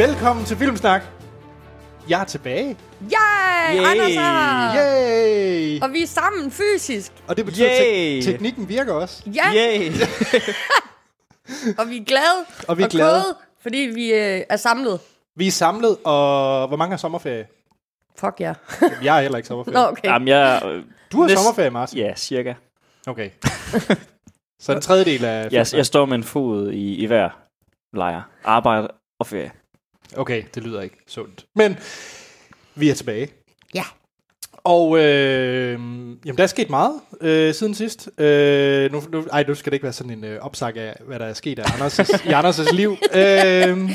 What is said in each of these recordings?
Velkommen til Filmsnak. Jeg er tilbage. Yay! Yay! Anders er her! Yay! Og vi er sammen fysisk. Og det betyder, at Yay! te- teknikken virker også. Ja, Yay! og vi er glade. Og vi er glade. Gode, fordi vi øh, er samlet. Vi er samlet, og hvor mange har sommerferie? Fuck ja. Jeg er heller ikke sommerferie. Nå, okay. Jamen, jeg... øh, Du har næst- sommerferie, Martin. Ja, cirka. Okay. Så en tredjedel af Filmsnak. jeg står med en fod i, i hver lejr. Arbejde og ferie. Okay, det lyder ikke sundt. Men vi er tilbage. Ja. Og øh, jamen, der er sket meget øh, siden sidst. Øh, nu, nu, ej, nu skal det ikke være sådan en øh, opsag af, hvad der er sket af Anders' i Anders' liv. Øh,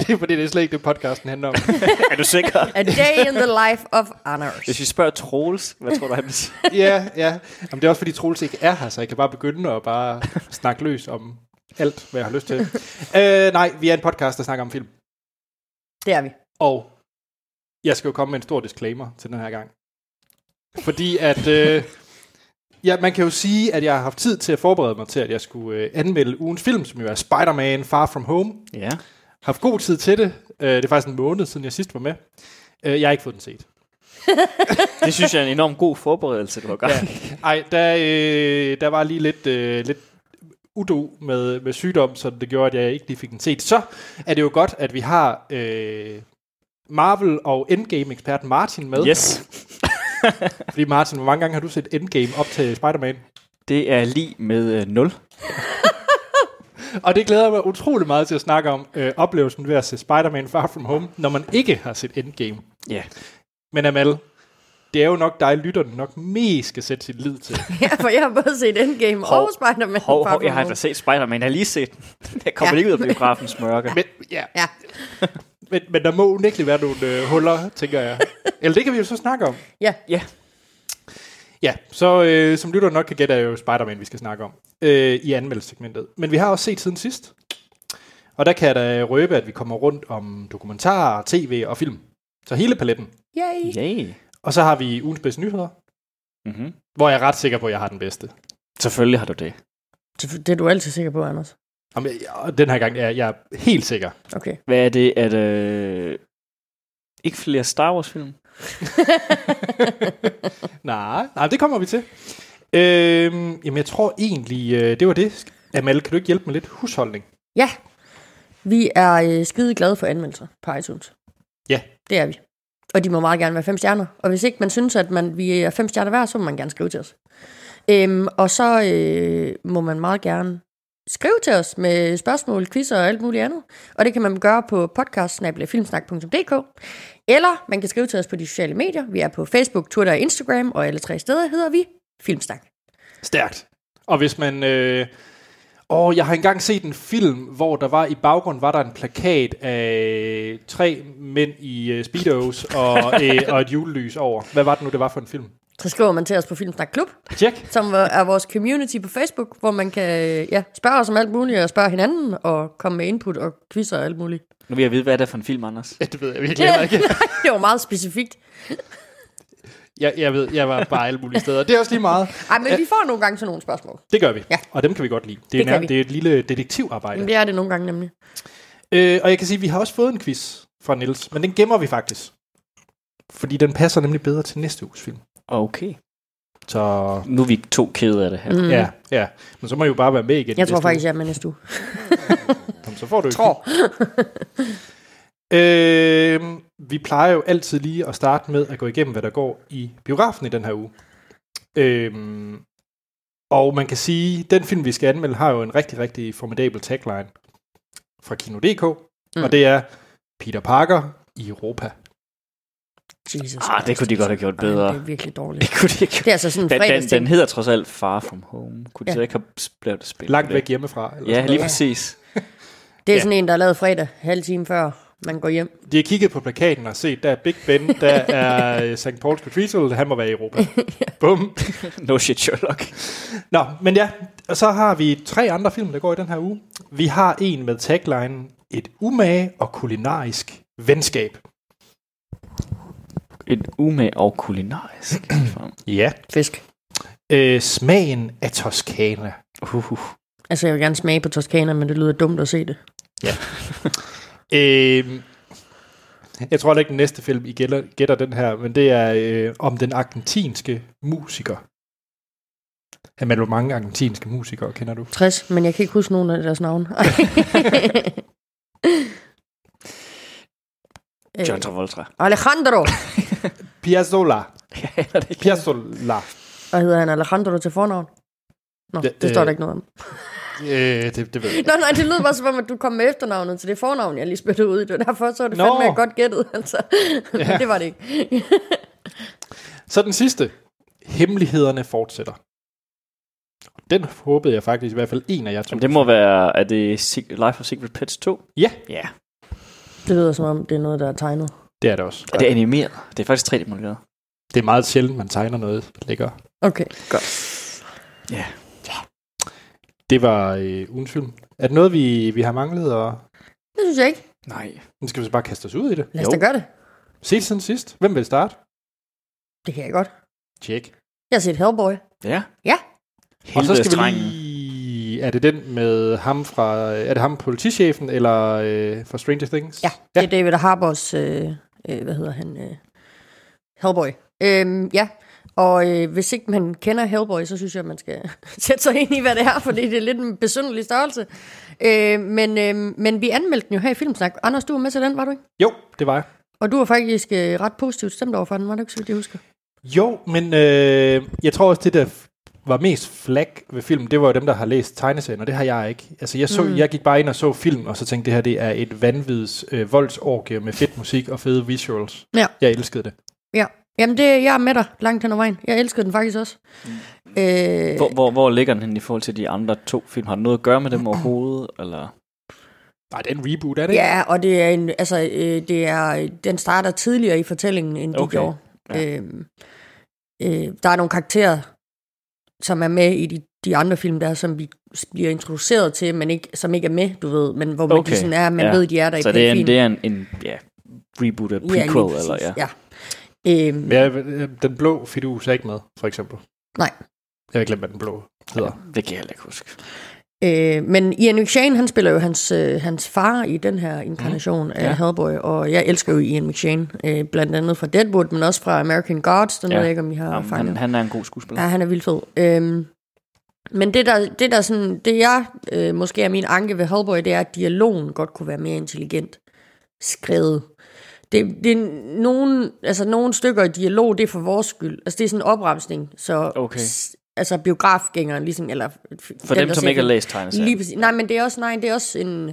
det er fordi, det er slet ikke det, podcasten handler om. er du sikker? A day in the life of Anders. Hvis vi spørger Troels, hvad tror du, han vil sige? ja, ja. Jamen, det er også fordi, Troels ikke er her, så jeg kan bare begynde at bare snakke løs om alt, hvad jeg har lyst til. øh, nej, vi er en podcast, der snakker om film. Det er vi. Og jeg skal jo komme med en stor disclaimer til den her gang. Fordi at... Øh, ja, man kan jo sige, at jeg har haft tid til at forberede mig til, at jeg skulle øh, anmelde ugens film, som jo er Spider-Man Far From Home. Ja. Haft god tid til det. Øh, det er faktisk en måned siden, jeg sidst var med. Øh, jeg har ikke fået den set. Det synes jeg er en enorm god forberedelse, du har gang. Ja. Ej, der, øh, der var lige lidt, øh, lidt udo med, med sygdom, så det gjorde, at jeg ikke lige fik den set. Så er det jo godt, at vi har øh, Marvel og Endgame-ekspert Martin med. Yes. Fordi Martin, hvor mange gange har du set Endgame op til Spider-Man? Det er lige med øh, 0. Og det glæder jeg mig utrolig meget til at snakke om øh, oplevelsen ved at se Spider-Man Far From Home, når man ikke har set Endgame. Ja. Men Amal, det er jo nok dig, lytterne nok mest skal sætte sit lid til. Ja, for jeg har både set Endgame Hov, og Spider-Man. Hov, hov, jeg har da set Spider-Man. Jeg har lige set den. Jeg kommer Ja. ja. ikke ud af biografens mørke. Men, ja, Ja. men, men der må unægteligt være nogle øh, huller, tænker jeg. Eller det kan vi jo så snakke om. Ja. Ja. Ja, så øh, som lytter nok kan gætte, er jo Spider-Man, vi skal snakke om øh, i anmeldelsesegmentet. Men vi har også set siden sidst. Og der kan jeg da røbe, at vi kommer rundt om dokumentarer, tv og film. Så hele paletten. Yay. Yay. Og så har vi ugens bedste nyheder, Mm-hmm. hvor jeg er ret sikker på, at jeg har den bedste. Selvfølgelig har du det. Det er du altid sikker på, Anders. Jamen, jeg- den her gang er jeg helt sikker. Okay. Hvad er det? At, øh, ikke flere Star Wars-film? nej, nej, det kommer vi til. Øhm, jamen, jeg tror egentlig, øh, det var det. Amal, kan du ikke hjælpe med lidt husholdning? Ja. Vi er øh, skide glade for anmeldelser på iTunes. Ja. Det er vi. Og de må meget gerne være fem stjerner. Og hvis ikke man synes, at man, vi er fem stjerner hver, så må man gerne skrive til os. Øhm, og så øh, må man meget gerne skrive til os med spørgsmål, quizzer og alt muligt andet. Og det kan man gøre på podcast-filmsnak.dk Eller man kan skrive til os på de sociale medier. Vi er på Facebook, Twitter og Instagram, og alle tre steder hedder vi Filmsnak. Stærkt. Og hvis man... Øh, åh, jeg har engang set en film, hvor der var i baggrund var der en plakat af tre mænd i øh, speedos og, øh, og et julelys over. Hvad var det nu, det var for en film? Så skriver man til os på Filmsnak Klub, Tjek. som er vores community på Facebook, hvor man kan ja, spørge os om alt muligt, og spørge hinanden, og komme med input og quizzer og alt muligt. Nu vil jeg vide, hvad er det for en film, Anders? Ja, det ved jeg virkelig heller ikke. det var meget specifikt. Jeg, jeg ved, jeg var bare alle mulige steder. Det er også lige meget. Ej, men vi får nogle gange sådan nogle spørgsmål. Det gør vi. Ja. Og dem kan vi godt lide. Det er, Det nær, det er et lille detektivarbejde. Men det er det nogle gange nemlig. Øh, og jeg kan sige, at vi har også fået en quiz fra Nils, men den gemmer vi faktisk. Fordi den passer nemlig bedre til næste uges film. Okay. Så Nu er vi to kede af det her. Mm. ja, ja. Men så må I jo bare være med igen. Jeg tror faktisk, uge. jeg er med næste uge. Jamen, så får du et Tror. Øh, vi plejer jo altid lige at starte med at gå igennem, hvad der går i biografen i den her uge. Øh, og man kan sige, den film, vi skal anmelde, har jo en rigtig, rigtig formidabel tagline fra Kino.dk, mm. Og det er Peter Parker i Europa. Jesus Ah, det kunne de godt have gjort Ej, bedre. det er virkelig dårligt. Det kunne de ikke. Det er altså sådan en Den, den, hedder trods alt Far From Home. Kunne de Ja. så ikke have spillet? Langt væk hjemmefra. Eller Ja, sådan lige noget. præcis. Det er Ja. sådan en, der er lavet fredag, halv time før man går hjem. De har kigget på plakaten og set, der er Big Ben, der er øh, St. Paul's Cathedral, han må være i Europa. Bum. No shit, Sherlock. Nå, men ja, og så har vi tre andre film, der går i den her uge. Vi har en med tagline Et umage og kulinarisk venskab. Et umage og kulinarisk. Ja. Fisk. Øh, smagen af Toskana. uh, uh. Altså, jeg vil gerne smage på Toskana, men det lyder dumt at se det. Øh, jeg tror da ikke, den næste film, I gætter, gætter den her, men det er øh, om den argentinske musiker. Jamen, hvor mange argentinske musikere kender du? 60, men jeg kan ikke huske nogen af deres navne. Øh, John Travolta. Alejandro. Piazzolla. Aner det ikke. Piazzolla. Hvad hedder han? Alejandro til fornavn? Nå, det, det står øh, der ikke noget om. Øh, det, det ved jeg ikke. Nå, nej, det lød bare som om, at du kom med efternavnet til det fornavn, jeg lige spyttede ud. Det var derfor, så var det Nå. fandme godt gættet. Altså. Ja. Men det var det ikke. Så den sidste. Hemmelighederne fortsætter. Den håbede jeg faktisk i hvert fald en af jer to. Jamen, det må være, er det Life of Secret Pets 2? Ja, Ja. Det lyder som om, det er noget, der er tegnet. det er det også. Er det animeret? Det er faktisk 3D-modelleret. Det er meget sjældent, man tegner noget lækker. Okay. Ja. Det var øh, ugens film. Er det noget, vi, vi har manglet? Og... Det synes jeg ikke. Nej. Nu skal vi så bare kaste os ud i det. Lad os da gøre det. Se siden sidst. Hvem vil starte? Det kan jeg godt. Tjek. Jeg har set Hellboy. Ja. Ja. Og så skal vi lige... Er det den med ham fra... Er det ham politichefen, eller øh, fra Stranger Things? Ja, det er David Harbors, øh, øh, hvad hedder han, øh, Hellboy. Øhm, ja, og øh, hvis ikke man kender Hellboy, så synes jeg, at man skal sætte sig ind i, hvad det er, fordi det er lidt en besynderlig størrelse. Øh, men, øh, men vi anmeldte den jo her i Filmsnak. Anders, du var med til den, var du ikke? Jo, det var jeg. Og du var faktisk øh, ret positivt stemt over for den, var du ikke, så vidt jeg husker? Jo, men øh, jeg tror også, det der var mest flag ved filmen, det var jo dem, der har læst tegneserien, og det har jeg ikke. Altså, jeg, så, mm. jeg gik bare ind og så film, og så tænkte, det her det er et vanvids øh, voldsorgie med fedt musik og fede visuals. Ja. Jeg elskede det. Ja. Jamen, det, jeg er med dig langt hen ad vejen. Jeg elskede den faktisk også. Mm. Øh, Hvor, hvor, hvor ligger den hen i forhold til de andre to film? Har det noget at gøre med dem overhovedet? Eller? Nej, det er en reboot, er det? Ja, og det er en, altså, øh, det er, den starter tidligere i fortællingen, end de Okay, gjorde. ja. Øhm, øh, der er nogle karakterer, som er med i de, de andre film, der som vi bliver introduceret til, men ikke, som ikke er med, du ved, men hvor man Okay, de sådan er, man ja. ved, de er der Så i det er, en, det er en, en ja, reboot af prequel, ja, eller ja. ja. Øhm, Men jeg, den blå fidus er ikke med, for eksempel. Nej. Jeg har glemt, hvad den blå hedder. Det kan jeg heller ikke huske. Øh, men Ian McShane, han spiller jo hans, øh, hans far i den her inkarnation mm. af Ja. Hellboy, og jeg elsker jo Ian McShane, øh, blandt andet fra Deadwood, men også fra American Gods, den Ja. ved jeg ikke, om I har Jamen, fanget. han, han er en god skuespiller. Ja, han er vildt fed. Øhm, men det der, det der sådan, det jeg øh, måske er min anke ved Hellboy, det er, at dialogen godt kunne være mere intelligent skrevet. Det, det er nogen, altså nogle stykker i dialog, det er for vores skyld. Altså det er sådan en opremsning, så Okay. s- altså biografgængeren ligesom, eller For dem, som ikke har læst tegneserien. Lige præcis. Nej, men det er også, nej, det er også en...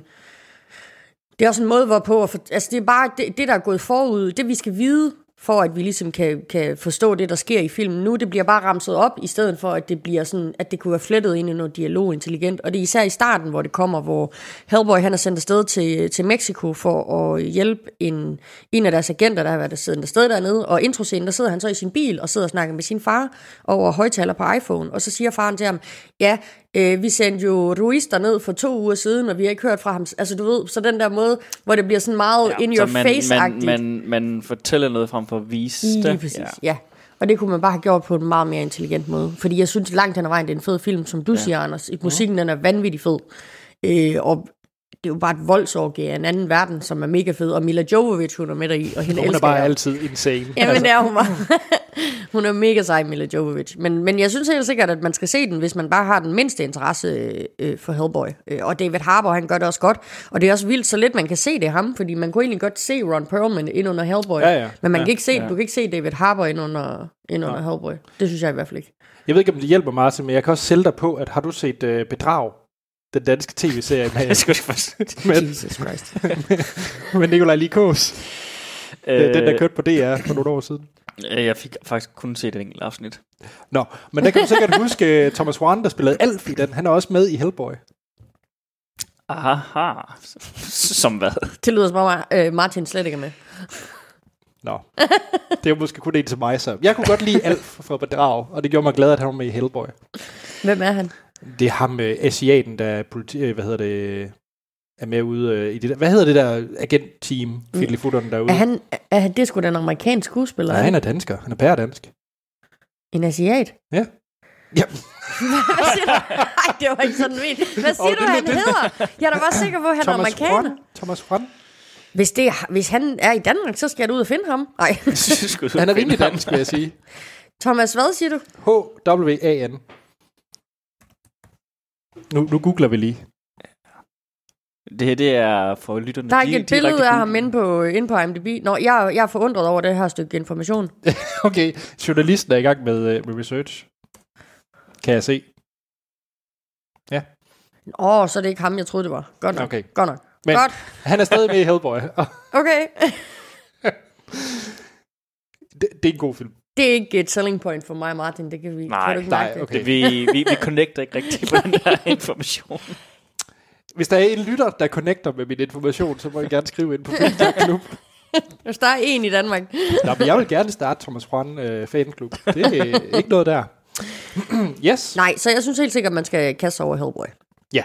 Det er også en måde, hvorpå... At for, altså, det er bare det, det, der er gået forud. Det, vi skal vide, for at vi ligesom kan, kan forstå det, der sker i filmen nu, det bliver bare ramset op, i stedet for, at det bliver sådan, at det kunne være flettet ind i noget dialog intelligent. Og det er især i starten, hvor det kommer, hvor Hellboy, han er sendt afsted til, til Mexico for at hjælpe en, en af deres agenter, der har været siddende afsted dernede, og introscenen, der sidder han så i sin bil og sidder og snakker med sin far over højtaler på iPhone, og så siger faren til ham, ja, øh, vi sendte jo Ruiz derned for to uger siden, og vi har ikke hørt fra ham. Altså du ved, så den der måde, hvor det bliver sådan meget ja, in your så man, face-agtigt. man, man, man fortæller noget frem for at vise Lige det. præcis, ja. ja. Og det kunne man bare have gjort på en meget mere intelligent måde. Fordi jeg synes langt hen ad vejen, det er en fed film, som du ja. siger, Anders. Musikken den er vanvittig fed. Øh, og det er jo bare et voldsorgie af en anden verden, som er mega fed. Og Mila Jovovich, hun er med i, og hende Hun er bare jeg. altid insane. Jamen, det er hun bare. hun er mega sej, Mila Jovovich. Men, men jeg synes helt sikkert, at man skal se den, hvis man bare har den mindste interesse øh, for Hellboy. Øh, og David Harbour, han gør det også godt. Og det er også vildt så lidt, man kan se det ham, fordi man kunne egentlig godt se Ron Perlman ind under Hellboy. Ja, ja. Men man Ja, kan ikke se, ja. du kan ikke se David Harbour ind under, ind under Hellboy. Det synes jeg i hvert fald ikke. Jeg ved ikke, om det hjælper Martin, men jeg kan også sælge dig på, at har du set øh, Bedrag? Den danske tv-serie med, Jeg skulle faktisk... med, Jesus Christ. med Nikolaj Likos. Øh, den, der kørte på DR for nogle år siden. Øh, Jeg fik faktisk kun set et enkelt afsnit. Nå, men der kan du sikkert huske øh, Thomas Warren, der spillede Alf i den. Han er også med i Hellboy. Aha. Som hvad? Det lyder som om, øh, Martin slet ikke er med. Nå, det er måske kun en til mig, så. Jeg kunne godt lide Alf fra Bedrag, og det gjorde mig glad, at han var med i Hellboy. Hvem er han? Det er ham, øh, asiaten, der er politi- øh, hvad hedder det, er med ude øh, i det der, hvad hedder det der agent-team, fiddlyfutteren derude? Er han, er, han- det er sgu da en amerikansk skuespiller. Nej, han er dansker. Han er pæredansk. En asiat? Ja. Ja, Hvad siger du? Ej, det var ikke sådan vildt. Hvad siger du, det- han det- hedder? Jeg er da bare sikker på, at han er Thomas amerikaner. Juan. Thomas Juan. Hvis, det er, hvis han er i Danmark, så skal jeg da ud og finde ham. Nej. Han er rimelig dansk, vil jeg sige. Thomas, hvad siger du? H-W-A-N. Nu, nu googler vi lige. Det her, det er for lytterne. Der er ikke et billede af ham inde på, inde på IMDb. Nå, jeg, jeg er forundret over det her stykke information. Okay, journalisten er i gang med, øh, med research. Kan jeg se. Åh, så er det ikke ham, jeg troede, det var. Godt nok. Okay. Godt nok. Men Godt. han er stadig med i Hellboy. Okay. det, det er en god film. Det er ikke et selling point for mig, Martin. Det kan vi Nej, kan du ikke nej, mærke det? okay. Det, vi, vi, vi connecter ikke rigtig på den der information. Hvis der er en lytter, der connecter med min information, så må I gerne skrive ind på Filmsnak Klub. Hvis der er en i Danmark. Nå, men jeg vil gerne starte Thomas Juan øh, fanklub. Det er ikke noget der. yes. Nej, så jeg synes helt sikkert, at man skal kaste sig over Hellboy. Ja.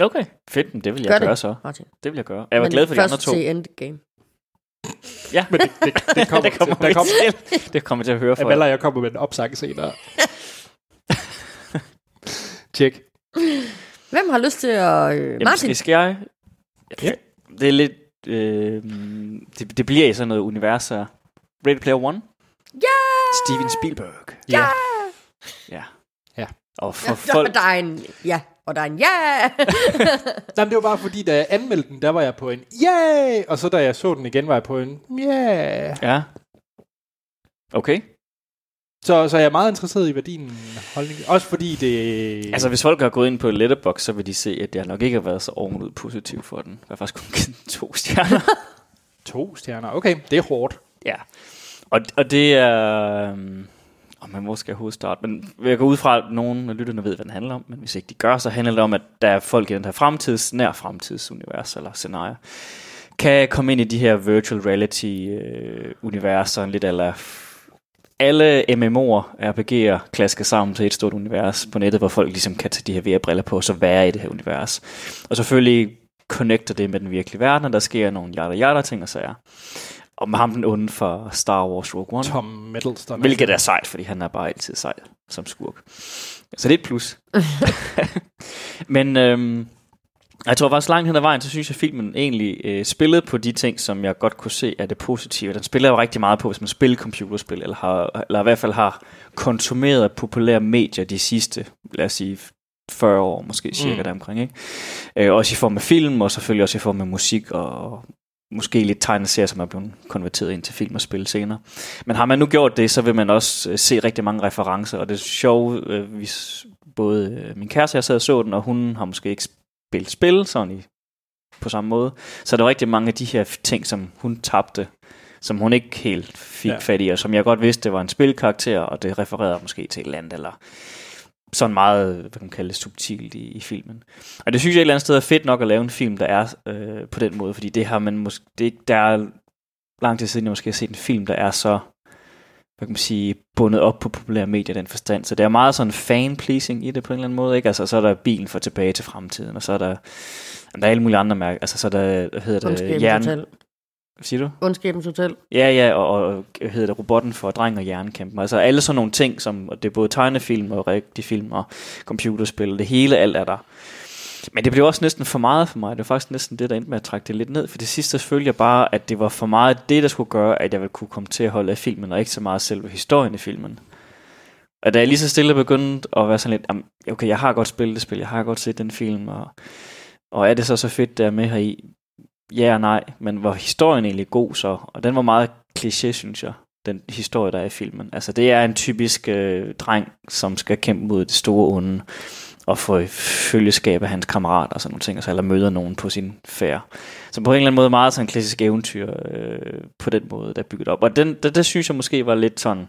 Okay, fedt. men Det vil jeg Gør gøre det, så. Martin. Det vil jeg gøre. Jeg var Men glad for de andre to. til Endgame. Ja, Men det, det, det kommer, det kommer, til, der kommer, til. Det kommer til at høre for Amanda og jeg kommer med en opsang senere. Tjek. Hvem har lyst til at... Øh, Jamen, Martin? skal, skal jeg? Ja. Det er lidt... Øh, det, det bliver i sådan noget univers her. Ready Player One? Ja! Steven Spielberg. Ja. Ja. Ja. Og for Ja, folk... der er en ja, og der er en ja. Nej, men det var bare fordi, da jeg anmeldte den, der var jeg på en yeah! Og så da jeg så den igen, var jeg på en yeah! Ja. Okay. Så, så jeg er meget interesseret i, hvad din holdning. Også fordi det... Altså, hvis folk har gået ind på Letterboxd, så vil de se, at jeg nok ikke har været så ovenud positiv for den. Jeg har faktisk kun givet den to stjerner. To stjerner. Okay, det er hårdt. ja. Og, og det er... øhm, og man måske er hovedstart. Men jeg går ud fra, at nogen af lytterne ved, hvad den handler om. Men hvis ikke de gør, så handler det om, at der er folk i den her fremtids, nær fremtidsunivers eller scenarier, kan komme ind i de her virtual reality øh, universer, lidt eller alle MMO'er, RPG'er, klasker sammen til et stort univers på nettet, hvor folk ligesom kan tage de her VR-briller på, og så være i det her univers. Og selvfølgelig connecter det med den virkelige verden, og der sker nogle jada jada ting og sager. Og med ham den onde for Star Wars Rogue One. Tom Middleton. Hvilket er sejt, fordi han er bare altid sej som skurk. Så det er et plus. Men øhm, jeg tror faktisk langt hen ad vejen, så synes jeg, at filmen egentlig øh, spillede på de ting, som jeg godt kunne se er det positive. Den spiller jo rigtig meget på, hvis man spiller computerspil, eller, har, eller i hvert fald har konsumeret populære medier de sidste, lad os sige, 40 år måske cirka mm. deromkring. Ikke? Øh, også i form af film, og selvfølgelig også i form af musik, og måske lidt tegneserier, som er blevet konverteret ind til film og spil senere. Men har man nu gjort det, så vil man også øh, se rigtig mange referencer, og det er sjovt, øh, hvis både øh, min kæreste jeg sad og så den, og hun har måske ikke spillet spil sådan i, på samme måde. Så der er rigtig mange af de her ting, som hun tabte, som hun ikke helt fik ja. fat i, og som jeg godt vidste, det var en spilkarakter, og det refererede måske til et eller andet, eller sådan meget, hvad kan man kalde det, subtilt i, i filmen. Og det synes jeg et eller andet sted er fedt nok at lave en film, der er øh, på den måde, fordi det har man måske, det, er ikke- der er lang tid siden, jeg måske har set en film, der er så, hvad kan man sige, bundet op på populære medier den forstand. Så det er meget sådan fan-pleasing i det på en eller anden måde, ikke? Altså, så er der bilen for tilbage til fremtiden, og så er der, der er alle mulige andre mærker, altså så er der, hvad hedder det, jern... Siger du? Ondskabens Hotel. Ja, ja, og, og hedder det, robotten for dreng og jernkæmpen. Altså alle sådan nogle ting, som og det er både tegnefilm og rigtig film og computerspil. Det hele, alt er der. Men det blev også næsten for meget for mig. Det var faktisk næsten det, der endte med at trække det lidt ned. For det sidste følte jeg bare, at det var for meget det, der skulle gøre, at jeg ville kunne komme til at holde af filmen, og ikke så meget selve historien i filmen. Og da jeg lige så stille begyndte at være sådan lidt, "Jamen, okay, jeg har godt spillet det spil, jeg har godt set den film, og, og er det så så fedt, der er med her i? Ja og nej, men var historien egentlig god så? Og den var meget kliché, synes jeg, den historie, der er i filmen. Altså, det er en typisk øh, dreng, som skal kæmpe mod det store onde, og få følgeskab af hans kammerater og sådan nogle ting, og så eller møder nogen på sin færd. Så på en eller anden måde meget sådan en klassisk eventyr øh, på den måde, der er bygget op. Og den, det, det synes jeg måske var lidt sådan,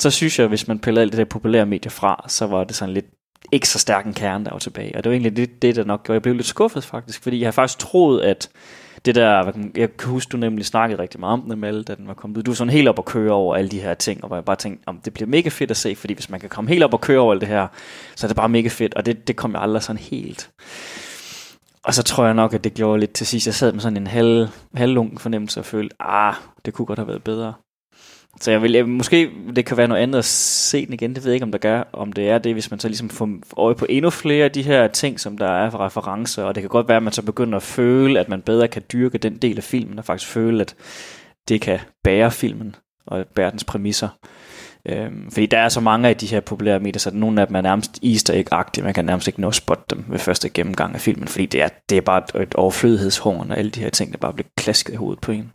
så synes jeg, hvis man piller alt det der populære medier fra, så var det sådan lidt ikke så stærk en kerne, der var tilbage. Og det var egentlig det, det der nok gjorde. Jeg blev lidt skuffet faktisk, fordi jeg har faktisk troet, at det der, jeg kan huske, du nemlig snakkede rigtig meget om den, Mal, da den var kommet ud. Du var sådan helt op og køre over alle de her ting, og hvor jeg bare tænkte, om det bliver mega fedt at se, fordi hvis man kan komme helt op og køre over alt det her, så er det bare mega fedt, og det, det kom jeg aldrig sådan helt. Og så tror jeg nok, at det gjorde lidt til sidst. Jeg sad med sådan en halv, halvlunken fornemmelse og følte, ah, det kunne godt have været bedre. Så jeg vil, jeg, måske det kan være noget andet at se den igen, det ved jeg ikke, om der gør, om det er det, hvis man så ligesom får øje på endnu flere af de her ting, som der er for referencer, og det kan godt være, at man så begynder at føle, at man bedre kan dyrke den del af filmen, og faktisk føle, at det kan bære filmen og bære dens præmisser. Øhm, fordi der er så mange af de her populære medier, så nogle af dem er nærmest easter egg-agtige. Man kan nærmest ikke nå at spotte dem ved første gennemgang af filmen, fordi det er, det er bare et, et overflødighedshorn, og alle de her ting, der bare bliver klasket i hovedet på en.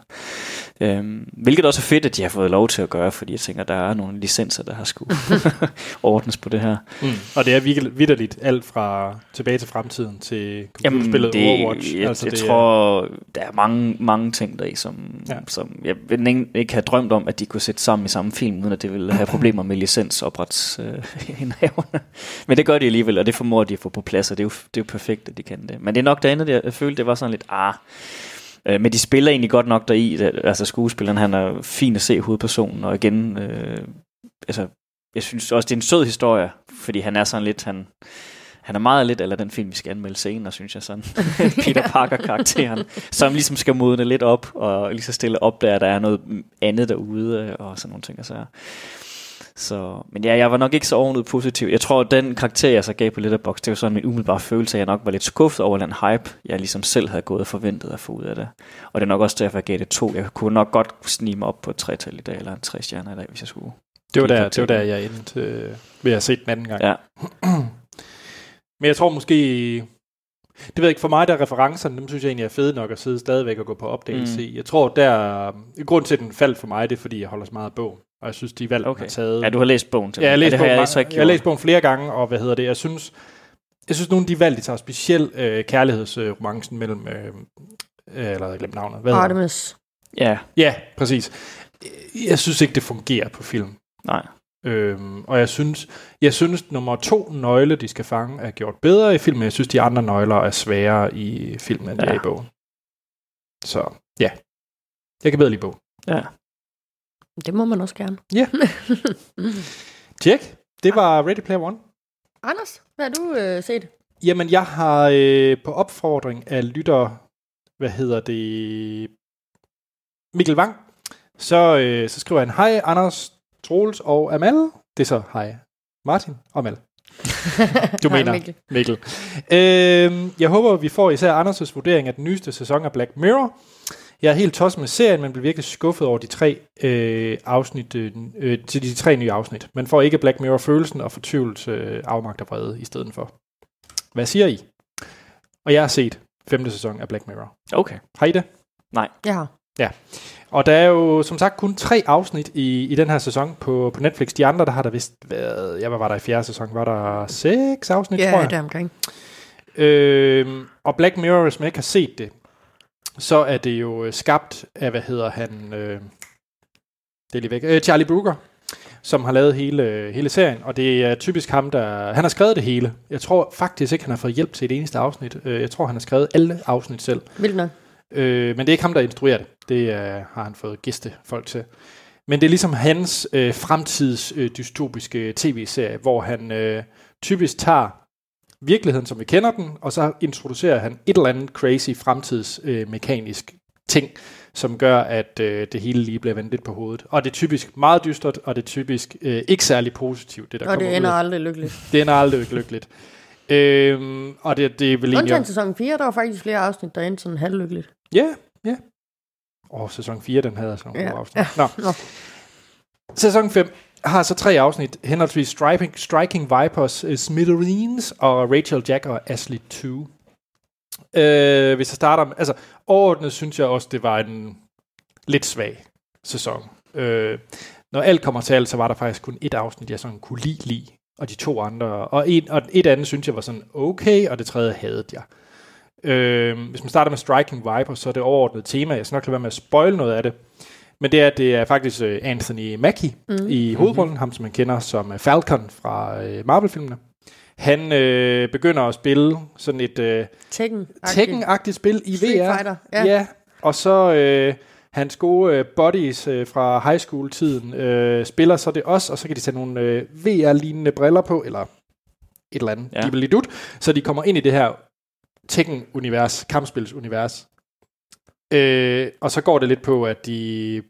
Øhm, hvilket også er fedt, at de har fået lov til at gøre, fordi jeg tænker, der er nogle licenser, der har skulle ordnes på det her. Mm. Og det er virkelig vidderligt alt fra tilbage til fremtiden til computerspillet det, Overwatch. Jeg, altså, jeg det tror, er... der er mange, mange ting deri, som, ja. som jeg vil ikke, ikke have drømt om, at de kunne sætte sammen i samme film, uden at det ville have problemer med licensopretsindehaverne. Øh, Men det gør de alligevel, og det formår de at få på plads, og det er jo, det er jo perfekt, at de kan det. Men det er nok det andet, jeg følte, det var sådan lidt, ah, Øh, men de spiller egentlig godt nok deri. Altså skuespilleren, han er fin at se hovedpersonen, og igen, øh, altså, jeg synes også, det er en sød historie, fordi han er sådan lidt, han, han er meget lidt, eller den film, vi skal anmelde senere, synes jeg sådan. Peter Parker-karakteren, som ligesom skal modne lidt op, og lige så stille op der, der er noget andet derude, og sådan nogle ting. Altså. Så, men ja, jeg var nok ikke så ovenud positiv. Jeg tror, at den karakter, jeg så gav på Letterboxd, det var sådan min umiddelbare følelse, at jeg nok var lidt skuffet over den hype, jeg ligesom selv havde gået og forventet at få ud af det. Og det er nok også derfor, jeg gav det to. Jeg kunne nok godt snige mig op på et tretal i dag, eller en tre stjerner i dag, hvis jeg skulle. Det var der, det var der jeg endte øh, ved at se den anden gang. Ja. Men jeg tror måske, det ved jeg ikke, for mig der referencerne, dem synes jeg egentlig er fede nok at sidde stadigvæk og gå på opdagelse mm. i. Jeg tror der, grund til at den faldt for mig, det er fordi jeg holder så meget af bogen. Og jeg synes, de valg okay. har taget... Ja, du har læst bogen til Ja, jeg har læst, ja, bogen, jeg, jeg, jeg, jeg har læst bogen flere gange, og hvad hedder det, jeg synes, jeg synes nogle af de valg, de tager specielt øh, kærlighedsromancen mellem, øh, øh, eller jeg glemte navnet. Hvad Artemis. Ja. Ja, præcis. Jeg synes ikke, det fungerer på film. Nej. Øhm, og jeg synes, jeg synes, nummer to nøgle, de skal fange, er gjort bedre i filmen. Jeg synes, de andre nøgler er sværere i filmen, end ja. i bogen. Så ja, jeg kan bedre lide bogen. Ja. Det må man også gerne. Ja. Tjek. Det var Ready Player One. Anders, hvad har du øh, set? Jamen, jeg har øh, på opfordring af lytter, hvad hedder det, Mikkel Wang, så, øh, så skriver han, hej Anders, Troels og Amal. Det er så, hej Martin og Amal. Du mener Mikkel. Mikkel. Øh, jeg håber, vi får især Anders' vurdering af den nyeste sæson af Black Mirror. Jeg er helt tosset med serien, men bliver virkelig skuffet over de tre øh, afsnit, øh, til de tre nye afsnit. Man får ikke Black Mirror-følelsen og fortvivlelse, øh, afmagt og vrede i stedet for. Hvad siger I? Og jeg har set femte sæson af Black Mirror. Okay. Har I det? Nej. Jeg har. Ja. Og der er jo som sagt kun tre afsnit i, i den her sæson på, på Netflix. De andre, der har der vist været, ja, hvad var der i fjerde sæson? Var der seks afsnit, ja, tror jeg? Ja, omkring. Øh, og Black Mirror, hvis man ikke har set det, så er det jo øh, skabt af, hvad hedder han, øh, det er lige væk, øh, Charlie Brooker, som har lavet hele, hele serien, og det er typisk ham, der, han har skrevet det hele. Jeg tror faktisk ikke, han har fået hjælp til et eneste afsnit. Øh, jeg tror, han har skrevet alle afsnit selv. Vildt nok. Øh, men det er ikke ham, der instruerer det. Det øh, har han fået gæste folk til. Men det er ligesom hans øh, fremtids øh, dystopiske tv-serie, hvor han øh, typisk tager virkeligheden, som vi kender den, og så introducerer han et eller andet crazy fremtidsmekanisk øh, ting, som gør, at øh, det hele lige bliver vendt lidt på hovedet. Og det er typisk meget dystert, og det er typisk øh, ikke særlig positivt, det der Og kommer det ender ud. aldrig lykkeligt. Det ender aldrig lykkeligt. Øhm, og det, det er vel Undtagen egentlig... sæson 4, der var faktisk flere afsnit, der endte sådan halvlykkeligt. Ja, ja. Og sæson 4, den havde sådan nogle Ja. afsnit. Nå. Nå. Sæson 5 har så tre afsnit, henholdsvis Striking, Striking Vipers, uh, Smithereens og Rachel Jack og Ashley 2. Øh, hvis jeg starter med, altså overordnet synes jeg også, det var en lidt svag sæson. Øh, når alt kommer til alt, så var der faktisk kun et afsnit, jeg sådan kunne lide, lide og de to andre, og, en, og et andet synes jeg var sådan okay, og det tredje havde jeg. Øh, hvis man starter med Striking Vipers, så er det overordnet tema, jeg skal nok lade være med at spoil noget af det, men det er, det er faktisk øh, Anthony Mackie mm. i hovedrollen, mm-hmm. ham som man kender som øh, Falcon fra øh, Marvel-filmene. Han øh, begynder at spille sådan et øh, Tekken. Tekken-agtigt spil i Street VR. Fighter, ja. ja. Og så øh, hans gode øh, buddies øh, fra high school-tiden øh, spiller så det også, og så kan de tage nogle øh, VR-lignende briller på, eller et eller andet, Ja. ja. de så de kommer ind i det her Tekken-univers, kampspilsunivers. Øh, og så går det lidt på, at de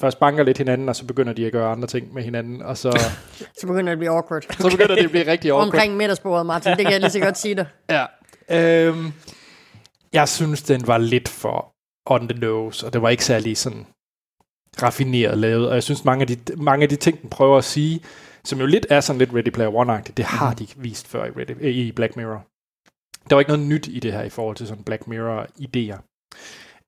først banker lidt hinanden, og så begynder de at gøre andre ting med hinanden, og så, Så begynder det at blive awkward. så begynder det at blive rigtig awkward. Omkring middagsbordet, Martin. Det kan jeg lige så godt sige dig. Ja. Øhm, jeg synes, den var lidt for on the nose, og det var ikke særlig sådan raffineret lavet, og jeg synes, mange af de, mange af de ting, den prøver at sige, som jo lidt er sådan lidt Ready Player One-agtigt, det har de vist før i, Ready, i Black Mirror. Der var ikke noget nyt i det her i forhold til sådan Black Mirror-idéer.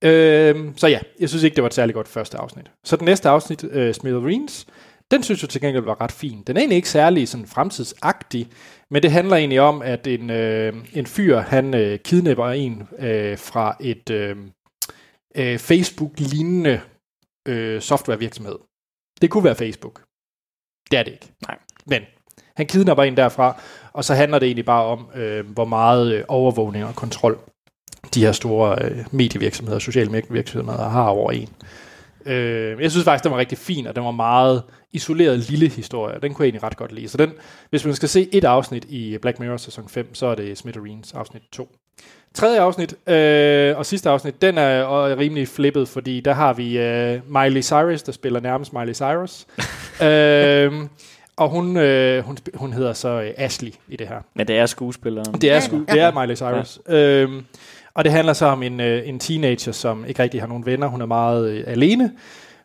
Øhm, så ja, jeg synes ikke, det var et særligt godt første afsnit. Så den næste afsnit, øh, Smithereens, den synes jeg til gengæld var ret fin. Den er egentlig ikke særlig sådan fremtidsagtig, men det handler egentlig om, at en, øh, en fyr, han øh, kidnapper en øh, fra et øh, øh, Facebook-lignende øh, softwarevirksomhed. Det kunne være Facebook. Det er det ikke. Nej. Men han kidnapper en derfra, og så handler det egentlig bare om, øh, hvor meget øh, overvågning og kontrol de her store øh, medievirksomheder, sociale medievirksomheder har over en. Øh, jeg synes faktisk, den var rigtig fin, og den var meget isoleret lille historie. Den kunne jeg egentlig ret godt lide. Så den, hvis man skal se et afsnit i Black Mirror sæson 5, så er det Smithereens afsnit 2. Tredje afsnit øh, og sidste afsnit, den er øh, rimelig flippet, fordi der har vi øh, Miley Cyrus, der spiller nærmest Miley Cyrus. øh, og hun, øh, hun, hun hedder så øh, Ashley i det her. Men det er skuespilleren. Det er, Ja, sku, ja. det er Miley Cyrus. Ja. Øhm, og det handler så om en, øh, en teenager, som ikke rigtig har nogen venner. Hun er meget øh, alene.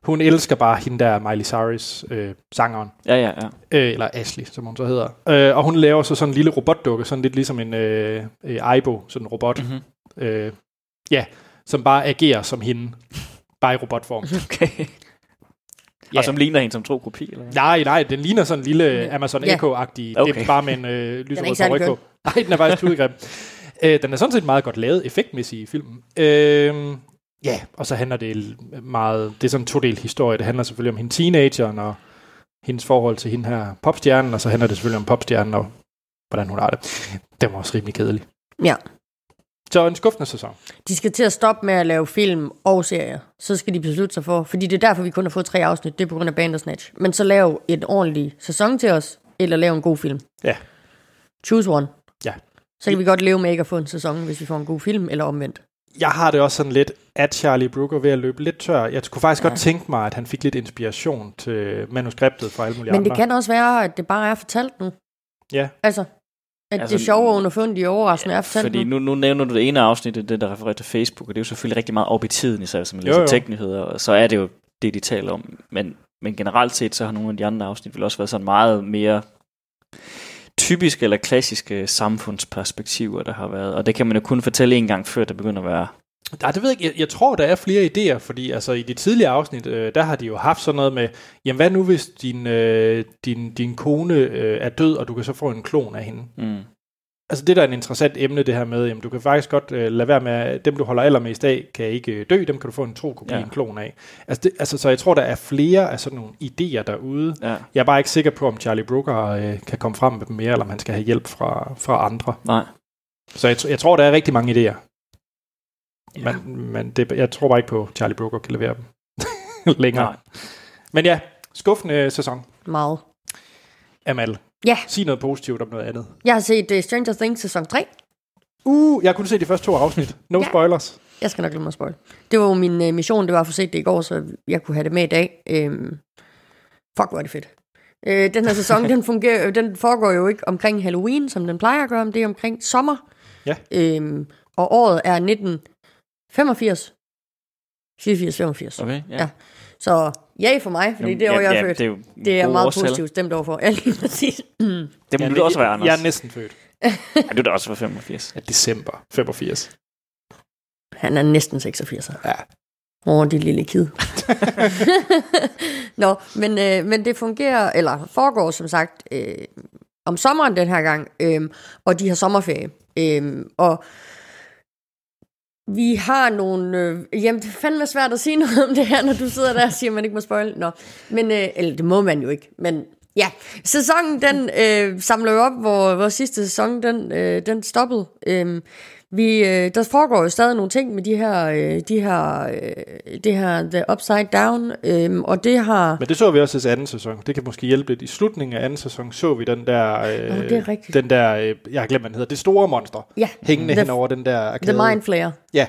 Hun elsker bare hende der, Miley Cyrus, øh, sangeren. Ja, ja, ja. Øh, eller Ashley, som hun så hedder. Øh, og hun laver så sådan en lille robotdukke, sådan lidt ligesom en øh, øh, Aibo, sådan en robot. Mm-hmm. Øh, ja, som bare agerer som hende. Bare i robotform. Okay. Ja. Og som ligner hende som tro kopi, eller hvad? Nej, nej, den ligner sådan en lille Amazon Ja. Echo-agtig. Okay. Det er bare med en øh, lyserød på. Nej, den er faktisk tudegrim. øh, den er sådan set meget godt lavet, effektmæssigt i filmen. Øh, ja, og så handler det meget... Det er sådan en todel historie. Det handler selvfølgelig om hende teenageren og hendes forhold til hende her popstjernen, og så handler det selvfølgelig om popstjernen og hvordan hun har det. Den var også rimelig kedelig. Ja. Så en skuffende sæson. De skal til at stoppe med at lave film og serier. Så skal de beslutte sig for, fordi det er derfor, vi kun har fået tre afsnit. Det er på grund af Bandersnatch. Men så lav et ordentligt sæson til os, eller lav en god film. Ja. Choose one. Så kan vi godt leve med ikke at få en sæson, hvis vi får en god film, eller omvendt. Jeg har det også sådan lidt, at Charlie Brooker ved at løbe lidt tør. Jeg kunne faktisk ja. Godt tænke mig, at han fik lidt inspiration til manuskriptet fra alle mulige Men andre. det kan også være, at det bare er fortalt nu. Ja. Altså, at Altså, det sjove og underfundige overraskende er fortalt Fordi nu. nu, nu nævner du det ene afsnit, det der refererer til Facebook, og det er jo selvfølgelig rigtig meget op i tiden, især hvis man Jo, læser jo. teknikheder, og så er det jo det, de taler om. Men, men generelt set, så har nogle af de andre afsnit vel også været sådan meget mere typiske eller klassiske samfundsperspektiver, der har været. Og det kan man jo kun fortælle en gang, før det begynder at være Nej, det ved jeg ikke. Jeg, jeg tror, der er flere idéer, fordi altså, i de tidligere afsnit, øh, der har de jo haft sådan noget med, jamen hvad nu hvis din, øh, din, din kone øh, er død, og du kan så få en klon af hende? Mm. Altså det der er en interessant emne, det her med, jamen du kan faktisk godt øh, lade være med, at dem du holder allermest af, kan ikke øh, dø, dem kan du få en tro kopi, ja. En klon af. Altså, det, altså så jeg tror, der er flere af sådan nogle idéer derude. Ja. Jeg er bare ikke sikker på, om Charlie Brooker øh, kan komme frem med dem mere, eller om han skal have hjælp fra, fra andre. Nej. Så jeg, jeg tror, der er rigtig mange idéer. Ja. Men, men det, jeg tror bare ikke på, at Charlie Brooker kan levere dem længere. Nej. Men ja, skuffende sæson. Meget. Amal, Ja. sig noget positivt om noget andet. Jeg har set uh, Stranger Things sæson 3. Uh, jeg kunne se de første to afsnit. No Ja. spoilers. Jeg skal nok lade mig spoil. Det var jo min uh, mission, det var at få set det i går, så jeg kunne have det med i dag. Øhm, fuck, hvor er det fedt. Øh, den her sæson, den, fungerer, den foregår jo ikke omkring Halloween, som den plejer at gøre, men det er omkring sommer. Ja. Øhm, og året er 1985. 84, 85. Okay, ja. Ja. Så ja for mig, fordi det er jo, jeg er født. Det er, Det er meget årstal. positivt stemt overfor. Ja, lige præcis. Mm. Det må Jeg, du også være, Anders. Jeg er næsten født. Ja, du er da også være 85. Ja, december 85. Han er næsten 86. Ja. Åh, oh, det lille kid. Nå, men, øh, men det fungerer, eller foregår som sagt øh, om sommeren den her gang, øh, og de har sommerferie. Øh, og vi har nogle... Øh, jamen, det er fandme svært at sige noget om det her, når du sidder der og siger, at man ikke må spoil. Nå, men, øh, eller det må man jo ikke, men ja. Sæsonen, den øh, samler jo op, hvor, hvor sidste sæson, den, øh, den stoppede. Øh, vi, øh, der foregår jo stadig nogle ting med de her, øh, de her, øh, det her The Upside Down, øh, og det har... Men det så vi også i anden sæson. Det kan måske hjælpe lidt. I slutningen af anden sæson så vi den der... Øh, Nå, det er rigtigt. Den der, øh, jeg har glemt, hvad den hedder. Det store monster. Ja, Hængende The- hen over den der The arkade. Mind Flayer. Ja,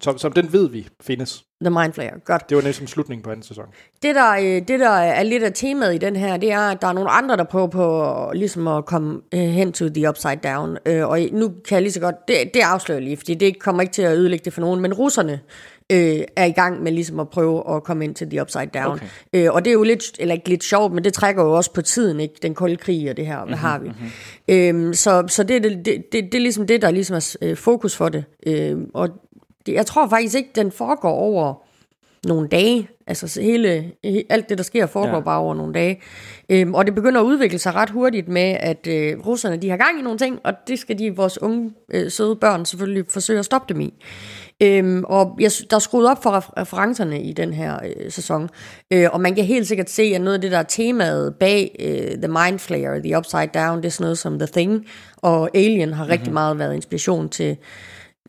som, som den ved vi findes. The Mind Flayer. Godt. Det var næsten slutningen på anden sæson. Det der, øh, det, der er lidt af temaet i den her, det er, at der er nogle andre, der prøver på ligesom at komme øh, hen to the upside down. Øh, og nu kan jeg lige så godt, det, det afslører lige, fordi det kommer ikke til at ødelægge det for nogen, men russerne øh, er i gang med ligesom at prøve at komme ind til the upside down. Okay. Øh, og det er jo lidt, eller ikke lidt sjovt, men det trækker jo også på tiden, ikke? Den kolde krig og det her, hvad mm-hmm, har vi? Mm-hmm. Øh, så så det, det, det, det, det er ligesom det, der ligesom er øh, fokus for det. Øh, og det, jeg tror faktisk ikke, den foregår over nogle dage. Altså hele, alt det, der sker, foregår ja. bare over nogle dage. Øhm, og det begynder at udvikle sig ret hurtigt med, at øh, russerne de har gang i nogle ting, og det skal de, vores unge, øh, søde børn, selvfølgelig forsøge at stoppe dem i. Øhm, og jeg, der er skruet op for referencerne i den her øh, sæson. Øh, og man kan helt sikkert se, at noget af det, der er temaet bag øh, The Mind Flayer, The Upside Down, det er sådan noget som The Thing, og Alien har mm-hmm. rigtig mhm. meget været inspiration til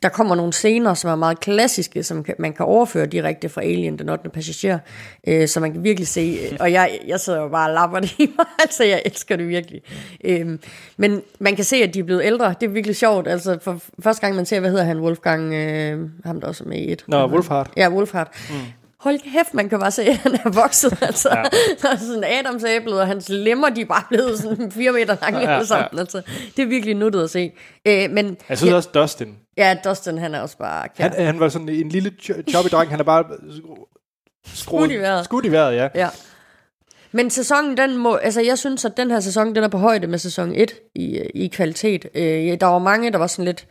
der kommer nogle scener, som er meget klassiske, som kan, man kan overføre direkte fra Alien, den 8. passager, øh, så man kan virkelig se, øh, og jeg, jeg sidder jo bare og lapper det i mig, altså jeg elsker det virkelig. Øh, men man kan se, at de er blevet ældre, det er virkelig sjovt, altså for første gang man ser, hvad hedder han, Wolfgang, øh, ham der også er med i et. Nå, Wolfhard. Ja, Wolfhard. Mm hold kæft, man kan bare se, at han er vokset. Altså, ja. er sådan Adams æblet, og hans lemmer, de er bare blevet sådan fire meter lange ja, ja, ja. Altså, det er virkelig nuttet at se. Øh, men, jeg synes ja, også Dustin. Ja, Dustin, han er også bare. Han, han var sådan en lille choppy dreng, han er bare skudt i vejret. Skudt i vejret, ja. ja. Men sæsonen, den må, altså jeg synes, at den her sæson, den er på højde med sæson 1 i, i kvalitet. Øh, der var mange, der var sådan lidt,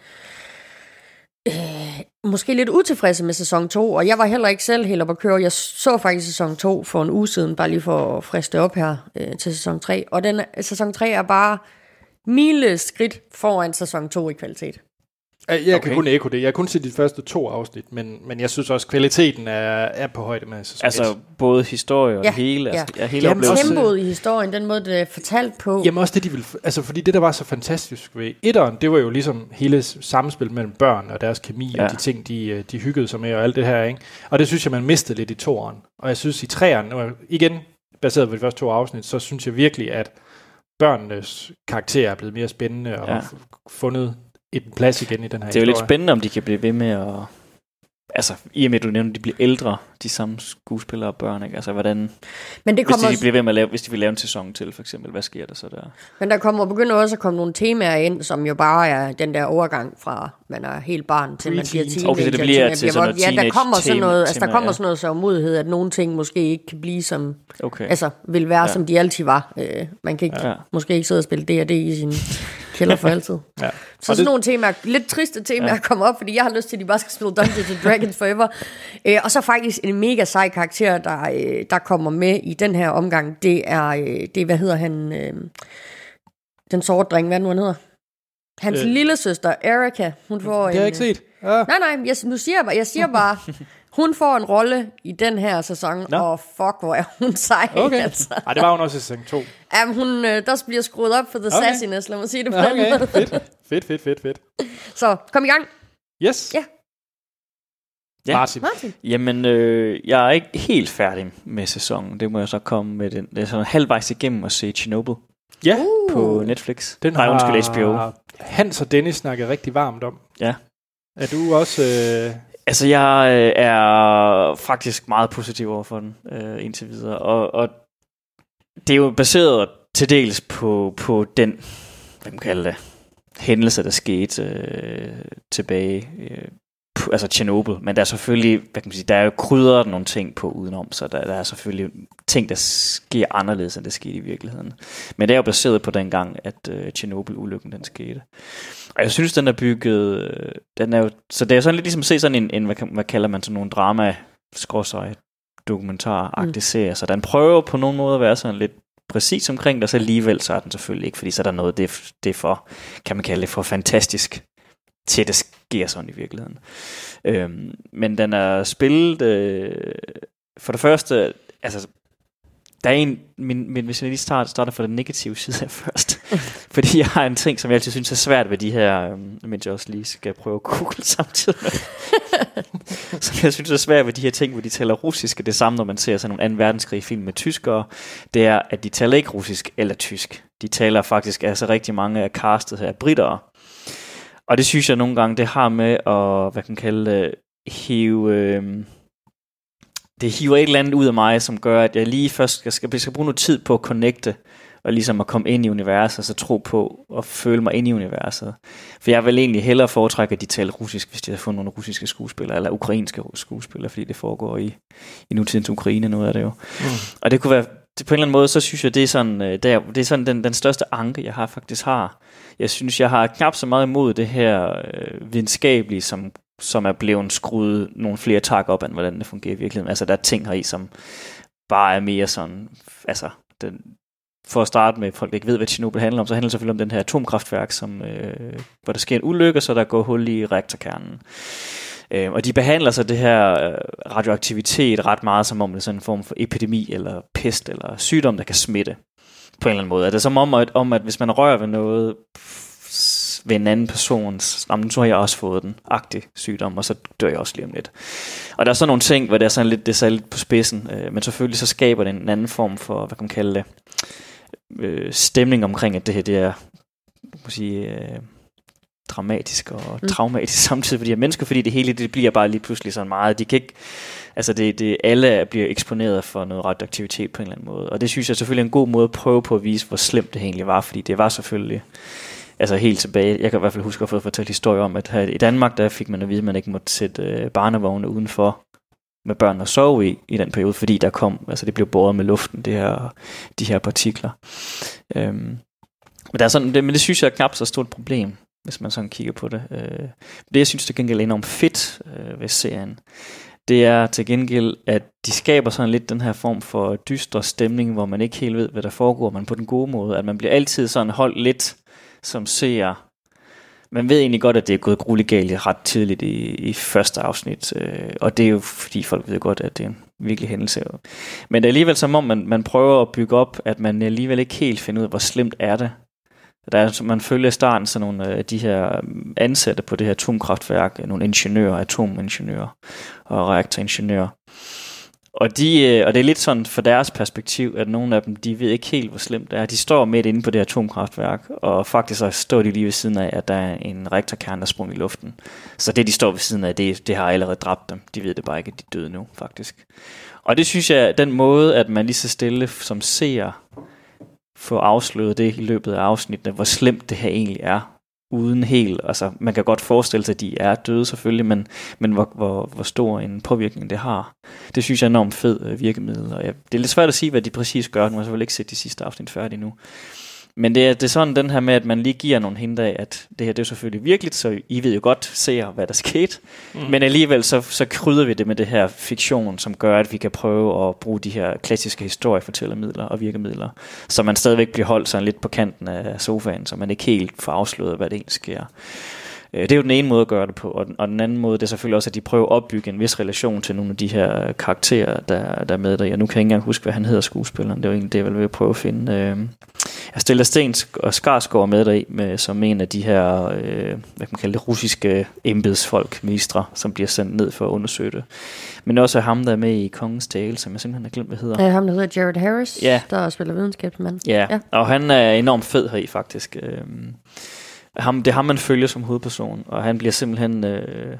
øh, måske lidt utilfredse med sæson 2, og jeg var heller ikke selv helt op at køre. Jeg så faktisk sæson 2 for en uge siden, bare lige for at friste op her øh, til sæson 3. Og den, sæson 3 er bare mile skridt foran sæson 2 i kvalitet. Jeg okay. kan kun ekko det. Jeg har kun set de første to afsnit, men, men jeg synes også, at kvaliteten er, er på højde med sæson Altså 1. både historie og ja, hele, ja. altså, hele Jamen, tempoet i historien, den måde, det er fortalt på. Jamen også det, de vil... Altså, fordi det, der var så fantastisk ved etteren, det var jo ligesom hele samspil mellem børn og deres kemi, ja. og de ting, de, øh, de hyggede sig med, og alt det her, ikke? Og det synes jeg, man mistede lidt i toeren. Og jeg synes, i treeren, igen baseret på de første to afsnit, så synes jeg virkelig, at børnenes karakter er blevet mere spændende, og ja. fundet en plads igen i den her Det er jo lidt spændende, om de kan blive ved med at... Altså, i og med, at du nævner, at de bliver ældre, de samme skuespillere og børn, ikke? Altså, hvordan... Men det kommer hvis de, bliver ved med at lave, hvis de vil lave en sæson til, for eksempel, hvad sker der så der? Men der kommer begynder også at komme nogle temaer ind, som jo bare er den der overgang fra, man er helt barn til man bliver teenager. Okay, så det bliver til, til sådan noget Ja, der kommer sådan noget, altså, der kommer sådan noget så modighed, at nogle ting måske ikke kan blive som, okay. altså, vil være, ja. som de altid var. Øh, man kan ikke, ja. måske ikke sidde og spille D&D i sin kælder for altid. ja. Så sådan det... nogle temaer, lidt triste temaer ja. kommer op, fordi jeg har lyst til, at de bare skal spille Dungeons and Dragons forever. Øh, og så faktisk en mega sej karakter, der, øh, der kommer med i den her omgang, det er, øh, det er hvad hedder han, øh, den sorte dreng, hvad nu han hedder? Hans øh. lille søster, Erika, hun får det en... Har jeg ikke set. Ja. Nej, nej, jeg, nu siger jeg bare, jeg siger bare, hun får en rolle i den her sæson, no. og fuck, hvor er hun sej. Okay. Altså. Ej, det var hun også i sæson 2. Ja, hun, øh, der bliver skruet op for the okay. sassiness, lad mig sige det på okay. den måde. Fedt. fedt, fedt, fedt, fedt. Så, kom i gang. Yes. Ja. Ja. Martin. Martin. Jamen, øh, jeg er ikke helt færdig med sæsonen. Det må jeg så komme med den. Det er sådan halvvejs igennem at se Chernobyl. Ja. Uh. På Netflix. Den Nej, undskyld, HBO. Hans og Dennis snakket rigtig varmt om. Ja. Er du også... Øh... Altså, jeg øh, er faktisk meget positiv over for den øh, indtil videre. Og, og det er jo baseret til dels på, på den, hvad man kalder det, hændelse, der skete øh, tilbage øh, altså Chernobyl, men der er selvfølgelig, hvad kan man sige, der er jo krydret nogle ting på udenom, så der, der er selvfølgelig ting, der sker anderledes, end det skete i virkeligheden. Men det er jo baseret på den gang, at uh, Chernobyl-ulykken den skete. Og jeg synes, den er bygget, øh, den er jo, så det er sådan lidt ligesom at se sådan en, en hvad, hvad kalder man sådan nogle drama, skråsøj, dokumentar mm. serie, så den prøver på nogle måder at være sådan lidt præcis omkring det, så alligevel så er den selvfølgelig ikke, fordi så er der noget, det, det er for, kan man kalde det for fantastisk til det sker sådan i virkeligheden. Øhm, men den er spillet, øh, for det første, altså, der er en, min, min, hvis jeg lige starter, starter fra den negative side af først, fordi jeg har en ting, som jeg altid synes er svært ved de her, øhm, mens jeg også lige skal prøve at google samtidig med, som jeg synes er svært ved de her ting, hvor de taler russisk, det samme, når man ser sådan nogle 2. verdenskrig film med tyskere, det er, at de taler ikke russisk eller tysk. De taler faktisk, altså rigtig mange af castet her britter, og det synes jeg nogle gange, det har med at, hvad kan man kalde det, hive, øh, det hiver et eller andet ud af mig, som gør, at jeg lige først skal, skal, skal bruge noget tid på at connecte, og ligesom at komme ind i universet, og så tro på og føle mig ind i universet. For jeg vil egentlig hellere foretrække, at de taler russisk, hvis de har fundet nogle russiske skuespillere, eller ukrainske skuespillere, fordi det foregår i, i nutidens Ukraine, noget af det jo. Mm. Og det kunne være, det, på en eller anden måde, så synes jeg, det er sådan, øh, der, det er sådan den, den største anke, jeg har faktisk har. Jeg synes, jeg har knap så meget imod det her øh, videnskabelige, som, som er blevet skruet nogle flere tak op, end hvordan det fungerer i virkeligheden. Altså, der er ting her i, som bare er mere sådan, altså, den, for at starte med, folk ikke ved, hvad Chernobyl handler om, så handler det selvfølgelig om den her atomkraftværk, som, øh, hvor der sker en ulykke, så der går hul i reaktorkernen. Øh, og de behandler så det her øh, radioaktivitet ret meget som om det er sådan en form for epidemi, eller pest, eller sygdom, der kan smitte på en eller anden måde. Er det som om, at, om, at hvis man rører ved noget ved en anden persons, jamen, så har jeg også fået den agtig sygdom, og så dør jeg også lige om lidt. Og der er sådan nogle ting, hvor det er sådan lidt, det er lidt på spidsen, øh, men selvfølgelig så skaber det en anden form for, hvad kan man kalde det, øh, stemning omkring, at det her det er må sige, øh, dramatisk og mm. traumatisk samtidig for de her mennesker, fordi det hele det bliver bare lige pludselig sådan meget, de kan ikke, altså det, det, alle bliver eksponeret for noget radioaktivitet på en eller anden måde, og det synes jeg selvfølgelig er en god måde at prøve på at vise, hvor slemt det egentlig var, fordi det var selvfølgelig, altså helt tilbage, jeg kan i hvert fald huske at få fortalt historie om, at her i Danmark, der fik man at vide, at man ikke måtte sætte øh, barnevogne udenfor, med børn at sove i, i den periode, fordi der kom, altså det blev båret med luften, det her, de her partikler. Øhm, men, der er sådan, det, men det synes jeg er knap så stort problem, hvis man sådan kigger på det. Øh, det jeg synes til gengæld er enormt fedt øh, ved serien, det er til gengæld, at de skaber sådan lidt den her form for dystre stemning, hvor man ikke helt ved, hvad der foregår, men på den gode måde, at man bliver altid sådan holdt lidt som ser man ved egentlig godt, at det er gået grueligt galt ret tidligt i, i første afsnit, øh, og det er jo fordi folk ved godt, at det er en virkelig hændelse. Men det er alligevel som om, man, man prøver at bygge op, at man alligevel ikke helt finder ud af, hvor slemt er det. Der er, man følger i starten sådan nogle af de her øh, ansatte på det her atomkraftværk, øh, nogle ingeniører, atomingeniører og reaktoringeniører, og, de, og det er lidt sådan fra deres perspektiv, at nogle af dem, de ved ikke helt, hvor slemt det er. De står midt inde på det atomkraftværk, og faktisk så står de lige ved siden af, at der er en reaktorkerne, der sprung i luften. Så det, de står ved siden af, det, det har allerede dræbt dem. De ved det bare ikke, at de er døde nu, faktisk. Og det synes jeg, den måde, at man lige så stille som ser, få afsløret det i løbet af afsnittene, hvor slemt det her egentlig er, uden helt, altså man kan godt forestille sig, at de er døde selvfølgelig, men, men hvor, hvor, hvor stor en påvirkning det har. Det synes jeg er enormt fed øh, virkemiddel, og jeg, det er lidt svært at sige, hvad de præcis gør, nu har jeg selvfølgelig ikke set de sidste afsnit færdige nu. Men det er, det er sådan den her med, at man lige giver nogle hint af, at det her det er selvfølgelig virkeligt, så I ved jo godt ser, hvad der skete. Mm. Men alligevel så, så krydder vi det med det her fiktion, som gør, at vi kan prøve at bruge de her klassiske historiefortællermidler og virkemidler, så man stadigvæk bliver holdt sådan lidt på kanten af sofaen, så man ikke helt får afsløret, hvad det egentlig sker. Øh, det er jo den ene måde at gøre det på, og den, og den anden måde, det er selvfølgelig også, at de prøver at opbygge en vis relation til nogle af de her karakterer, der, der er med der. Jeg nu kan jeg ikke engang huske, hvad han hedder skuespilleren. Det er jo egentlig det, jeg vil prøve at finde. Øh, jeg stiller Sten og Skarsgård med der med, som en af de her, øh, hvad kan man kalde det, russiske embedsfolk, ministre, som bliver sendt ned for at undersøge det. Men også ham, der er med i Kongens Tale, som jeg simpelthen har glemt, hvad hedder. Ja, ham, der hedder Jared Harris, ja. der spiller videnskabsmand. Ja. ja, og han er enormt fed her i faktisk. Øh, ham, det er ham, man følger som hovedperson, og han bliver simpelthen øh,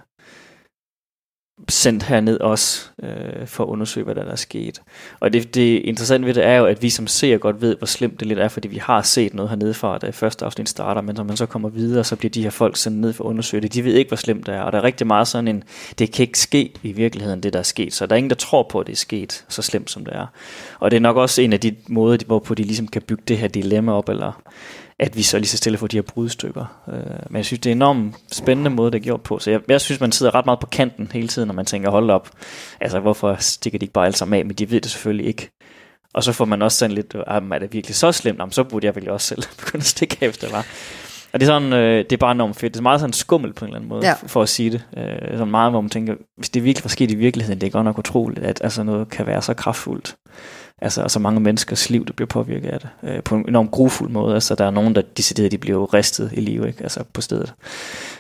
sendt herned også øh, for at undersøge, hvad der er sket. Og det, det interessante ved det er jo, at vi som ser godt ved, hvor slemt det lidt er, fordi vi har set noget hernede fra, da første afsnit starter, men når man så kommer videre, så bliver de her folk sendt ned for at undersøge det. De ved ikke, hvor slemt det er, og der er rigtig meget sådan en, det kan ikke ske i virkeligheden, det der er sket. Så der er ingen, der tror på, at det er sket så slemt, som det er. Og det er nok også en af de måder, hvorpå de ligesom kan bygge det her dilemma op, eller at vi så lige så stille får de her brudstykker. Øh, men jeg synes, det er en enormt spændende måde, det er gjort på. Så jeg, jeg synes, man sidder ret meget på kanten hele tiden, når man tænker, hold op, altså hvorfor stikker de ikke bare alle sammen af? Men de ved det selvfølgelig ikke. Og så får man også sådan lidt, ah, er det virkelig så slemt? Jamen, så burde jeg vel også selv begynde at stikke af, hvis det var. Og det er, sådan, øh, det er bare enormt fedt. Det er meget sådan skummel på en eller anden måde, ja. for at sige det. Øh, sådan meget, hvor man tænker, hvis det virkelig var sket i virkeligheden, det er godt nok utroligt, at altså noget kan være så kraftfuldt altså så mange menneskers liv, der bliver påvirket af det, øh, på en enormt grufuld måde. Altså der er nogen, der decideret, de bliver ristet i liv, ikke? Altså på stedet,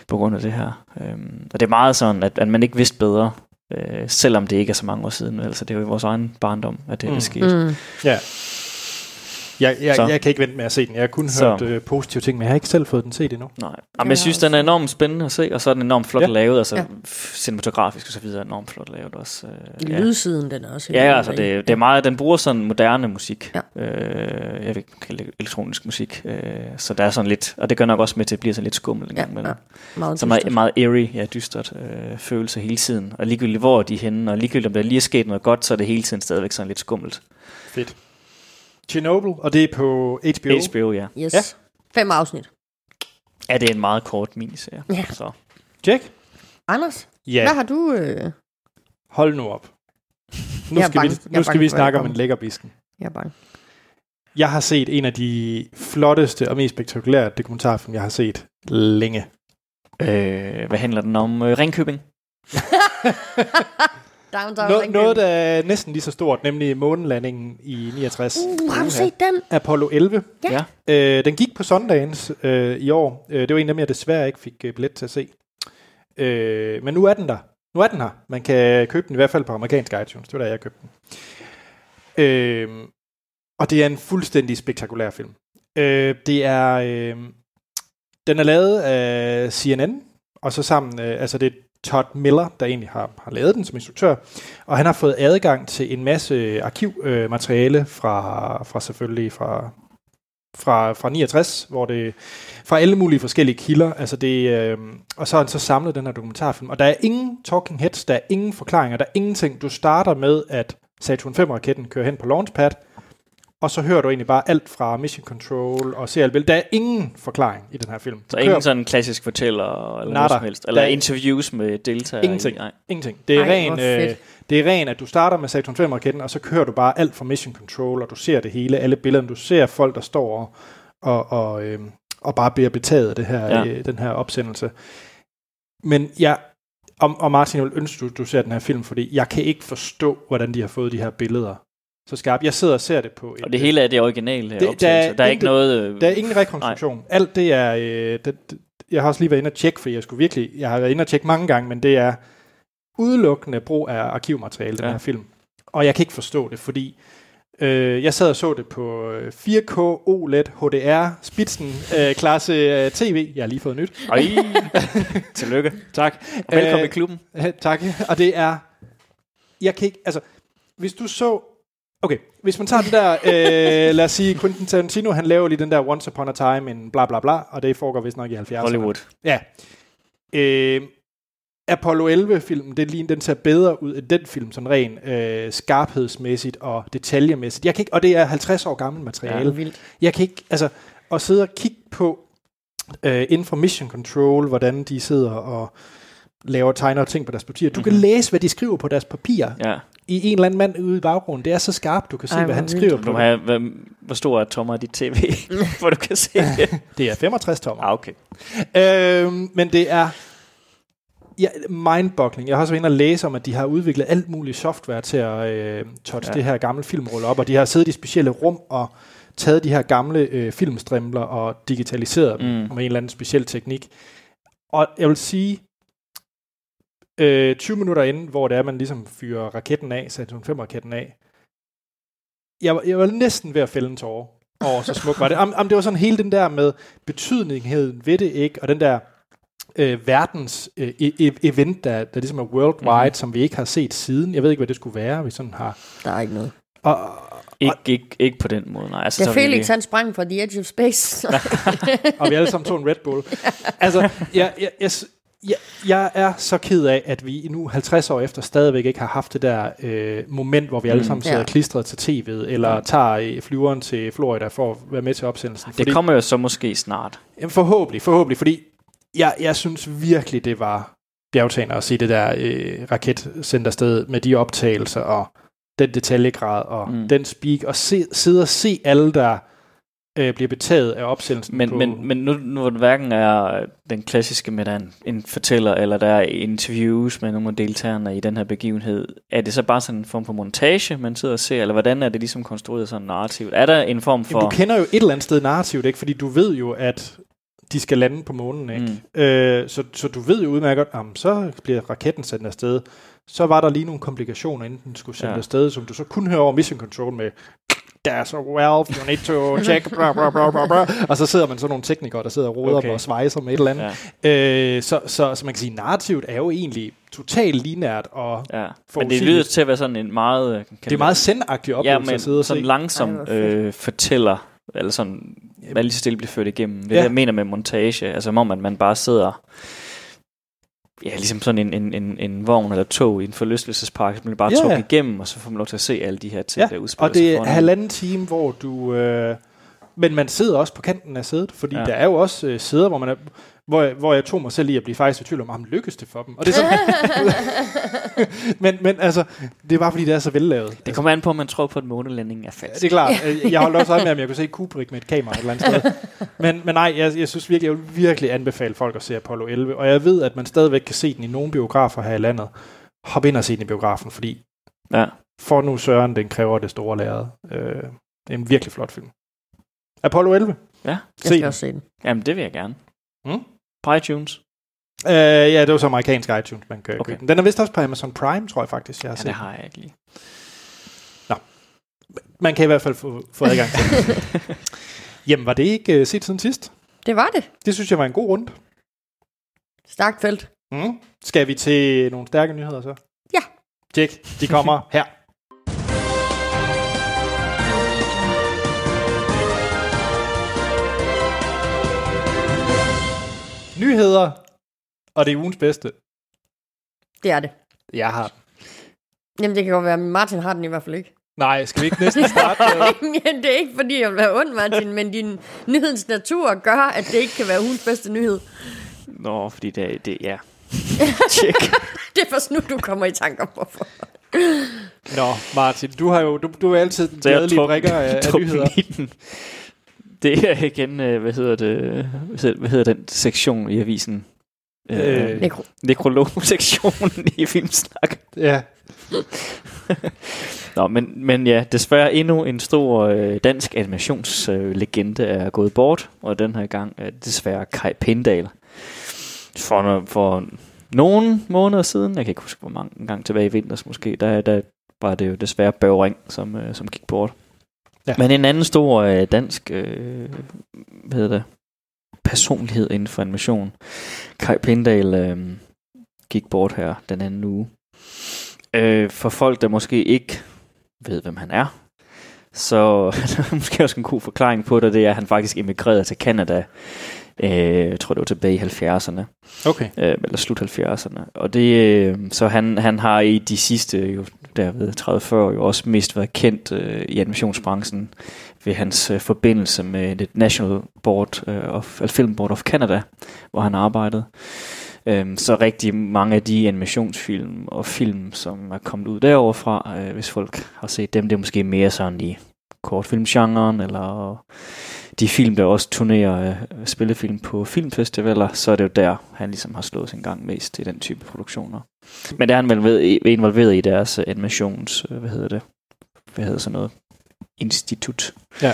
på grund af det her. Øhm, og det er meget sådan, at, at man ikke vidste bedre, øh, selvom det ikke er så mange år siden. Altså det er jo i vores egen barndom, at det mm. er sket. Mm. Ja. Jeg, jeg, Så. jeg kan ikke vente med at se den. Jeg har kun Så. hørt øh, positive ting, men jeg har ikke selv fået den set endnu. Nej. Jamen, Ja, jeg synes, den er enormt spændende at se, og så er den enormt flot Ja. lavet, altså Ja. cinematografisk og så videre, enormt flot lavet også. Øh, ja. Lydsiden, den er også... Ja, altså det, det er meget, den bruger sådan moderne musik. Ja. Øh, jeg vil ikke kalde det elektronisk musik. Øh, så der er sådan lidt, og det gør nok også med til at blive sådan lidt skummel en Ja, ja. Meget Så meget, meget eerie, ja, dystert øh, følelse hele tiden. Og ligegyldigt hvor de er henne, og ligegyldigt om der lige er sket noget godt, så er det hele tiden stadigvæk sådan lidt skummelt. Fedt. Chernobyl, og det er på HBO. HBO, ja. Yes. Ja. Fem afsnit. Ja, det er en meget kort miniserie. Ja. Så. Jack? Anders, Ja, hvad har du... Øh... hold nu op. Nu skal bange. vi, nu skal vi snakke om en lækker bisken. Jeg er bange. Jeg har set en af de flotteste og mest spektakulære dokumentarfilm, jeg har set længe. Øh, hvad handler den om? Øh, Ringkøbing? Downtown Nå, Ringkøbing. noget, der er næsten lige så stort, nemlig månelandingen i 69. Uh, har du set den? Apollo 11. Ja. Ja. Øh, den gik på Sundance øh, i år. Øh, det var en af dem, jeg desværre ikke fik øh, billet til at se. Øh, men nu er den der. Nu er den her. Man kan købe den i hvert fald på amerikansk iTunes. Det var der, jeg købte den. Øh, og det er en fuldstændig spektakulær film. Øh, det er... Øh, den er lavet af CNN, og så sammen... Øh, altså det er Todd Miller, der egentlig har, har lavet den som instruktør. Og han har fået adgang til en masse arkivmateriale øh, materiale fra, fra selvfølgelig fra, fra, fra 69, hvor det fra alle mulige forskellige kilder, altså det, øh, og så har han så samlet den her dokumentarfilm, og der er ingen talking heads, der er ingen forklaringer, der er ingenting. Du starter med, at Saturn 5-raketten kører hen på launchpad, og så hører du egentlig bare alt fra Mission Control og vel. Der er ingen forklaring i den her film. Så Du ingen kører- sådan klassisk fortæller eller Nada. noget som helst? Eller Der er- interviews med deltagere? Ingenting. I, nej. Ingenting. Det er, Ej, ren, øh, det er ren, at du starter med Saturn 5-raketten, og så kører du bare alt fra Mission Control, og du ser det hele, alle billederne. Du ser folk, der står og, og, og, øh, og bare bliver betaget af det her, ja. Ja. øh, den her opsendelse. Men jeg, og, og Martin, jeg vil ønske, du, du ser den her film, fordi jeg kan ikke forstå, hvordan de har fået de her billeder så skarpt. Jeg sidder og ser det på... et- Og det hele er det originale Det- der Der, er er ikke noget... Øh, Der er ingen rekonstruktion. Nej. Alt det er... Øh, det, det, jeg har også lige været inde og tjekke, for jeg skulle virkelig... Jeg har været inde og tjekke mange gange, men det er udelukkende brug af arkivmateriale, den Ja. her film. Og jeg kan ikke forstå det, fordi øh, jeg sad og så det på øh, 4K OLED HDR Spitsen øh, klasse øh, TV. Jeg har lige fået nyt. Ej, tillykke. Tak. Og velkommen Øh, i klubben. Tak. Og det er... Jeg kan ikke... Altså, hvis du så... Okay, hvis man tager den der... Øh, lad os sige, Quentin Tarantino, han laver lige den der Once Upon a Time en bla bla bla, og det foregår vist nok i 70'erne. Hollywood. Ja. Øh, Apollo 11-filmen, det lige, den ser bedre ud end den film, sådan ren øh, skarphedsmæssigt og detaljemæssigt. Jeg kan ikke, og det er 50 år gammelt materiale. Ja, vildt. Jeg kan ikke, altså, at sidde og kigge på øh, inden for Mission Control, hvordan de sidder og laver tegner og ting på deres papirer. Du mm-hmm. kan læse, hvad de skriver på deres papirer Ja. i en eller anden mand ude i baggrunden. Det er så skarpt, du kan se, Ej, hvad han vildt. skriver Du på. må have, hvad, hvor stor er tommer dit tv, hvor du kan se det? Det er 65 tommer. Ah, okay. Øhm, men det er ja, mindboggling. Jeg har også været inde og læse om, at de har udviklet alt muligt software til at øh, touch ja. Det her gamle filmrulle op, og de har siddet i specielle rum og taget de her gamle øh, filmstrimler og digitaliseret dem Mm. med en eller anden speciel teknik. Og jeg vil sige, øh, 20 minutter inden, hvor det er, man ligesom fyrer raketten af, Saturn 5-raketten af, jeg, var- jeg var næsten ved at fælde en tårer over, så smuk var det. Am, am, det var sådan hele den der med betydningen ved det, ikke? Og den der øh, verdens øh, e- e- event, der, der ligesom er worldwide, mm. som vi ikke har set siden. Jeg ved ikke, hvad det skulle være, vi sådan har. Der er ikke noget. Og, Ikke, ikke, ikke på den måde, nej. Altså, Da så Felix vi- han sprang fra The Edge of Space. og vi alle sammen tog en Red Bull. Altså, jeg, jeg, jeg, jeg, jeg er så ked af, at vi nu 50 år efter stadigvæk ikke har haft det der øh, moment, hvor vi alle Mm. sammen sidder Ja. klistret til tv'et, eller tager øh, flyveren til Florida for at være med til opsendelsen. Det kommer jo så måske snart. Jamen, forhåbentlig, forhåbentlig, fordi jeg, jeg synes virkelig, det var bjergtagende at se det der øh, raketcentersted med de optagelser og den detaljegrad og mm. den speak, og se, sidde og se alle, der øh, bliver betaget af opsendelsen Men, på... men, men nu, nu hvor hverken er den klassiske med, der er en, en fortæller, eller der er interviews med nogle af deltagerne i den her begivenhed, er det så bare sådan en form for montage, man sidder og ser, eller hvordan er det ligesom konstrueret sådan narrativt? Er der en form for... Jamen, du kender jo et eller andet sted narrativt, ikke? fordi du ved jo, at de skal lande på månen. Ikke? Mm. Øh, så, så du ved jo udmærket jamen, så bliver raketten sendt afsted. Så var der lige nogle komplikationer, inden den skulle sendt Ja. afsted, som du så kun hører over Mission Control med there's a valve, you need to check, blah, blah, blah, blah, blah. og så sidder man sådan nogle teknikere, der sidder og roder Okay. og svejser med et eller andet. Ja, Øh, så, så, så man kan sige, narrativt er jo egentlig totalt linært, og ja. Men det lyder til at være sådan en meget... øh, det er meget sendagtig ja, oplevelse men at sidde og se. sådan Ej, langsom hvor fedt. øh, fortæller, eller sådan, hvad lige så stille bliver ført igennem. Det Ja. det, jeg mener med montage. Altså, om at man bare sidder ja, ligesom sådan en, en, en, en vogn eller tog i en forlystelsespark, som man bare Ja. yeah. igennem, og så får man lov til at se alle de her ting, Ja, der udspiller Og det er halvanden time, hvor du... Øh, men man sidder også på kanten af sædet, fordi Ja. ja. der er jo også øh, sæder, hvor man er, hvor, jeg, hvor jeg tog mig selv i at blive faktisk i tvivl om, ham lykkes det for dem. Og det er sådan, men, men altså, det er bare fordi, det er så vellavet. Det kommer an på, om man tror på, at månelandingen er Ja, falsk. det er klart. Øh, Jeg holdt også øje med, om jeg kunne se Kubrick med et kamera et eller andet sted. Men, men nej, jeg, jeg synes virkelig, jeg vil virkelig anbefale folk at se Apollo 11. Og jeg ved, at man stadigvæk kan se den i nogle biografer her i landet. Hop ind og se den i biografen, fordi Ja. for nu Søren, den kræver det store lærred. Øh, det er en virkelig flot film. Apollo 11. Ja. Jeg Se skal den. også se den. Jamen, det vil jeg gerne. Mm. På iTunes. Øh, ja, det var så amerikansk iTunes, man kan Okay. købe den. Den er vist også på Amazon Prime, tror jeg faktisk, jeg har Ja, set. det har jeg ikke lige. Man kan i hvert fald få, få adgang til den. Jamen, var det ikke uh, set siden sidst? Det var det. Det synes jeg var en god runde. Stærkt felt. Mm. Skal vi til nogle stærke nyheder så? Ja. Tjek, de kommer her. Nyheder, og det er ugens bedste. Det er det. Jeg har den. Jamen, det kan godt være, men Martin har den i hvert fald ikke. Nej, skal vi ikke næsten starte med... Jamen, det er ikke, fordi jeg vil være ond, Martin, men din nyhedens natur gør, at det ikke kan være ugens bedste nyhed. Nå, fordi det, er- det ja. Tjek. Det er først nu, du kommer i tanker hvorfor. Nå, Martin, du har jo du, du er altid den glædelige brækker af, af nyheder. Det er igen, øh, hvad hedder det, hvad hedder, den sektion i avisen? Øh, Øh, Nekro. Nekrolog-sektionen i Filmsnak. Ja, Nå, men, men ja, desværre endnu en stor øh, dansk animationslegende øh, er gået bort, og den her gang er det desværre Kai Pindal. For, for nogle måneder siden, jeg kan ikke huske, hvor mange gang tilbage i vinters måske, der, der var det jo desværre Børge som, øh, som gik bort. Ja. Men en anden stor øh, dansk øh, hvad hedder det, personlighed inden for animation, Kai Pindal, øh, gik bort her den anden uge. Øh, for folk, der måske ikke ved, hvem han er, så der er måske også en god forklaring på det, det er, at han faktisk emigrerede til Canada, øh, jeg tror det var tilbage i 70'erne, okay. øh, eller slut 70'erne. Og det, øh, så han, han har i de sidste jo, derved 30-40 år jo også mest været kendt øh, i animationsbranchen ved hans øh, forbindelse med det National Board øh, of, eller Film Board of Canada, hvor han arbejdede. Øhm, så rigtig mange af de animationsfilm og film, som er kommet ud derovre fra, øh, hvis folk har set dem, det er måske mere sådan i kortfilmgenren, eller de film, der også turnerer øh, spillefilm på filmfestivaler, så er det jo der, han ligesom har slået sin gang mest i den type produktioner. Men der er han vel ved, involveret i deres øh, animations, øh, hvad hedder det, hvad hedder sådan noget, institut. Ja.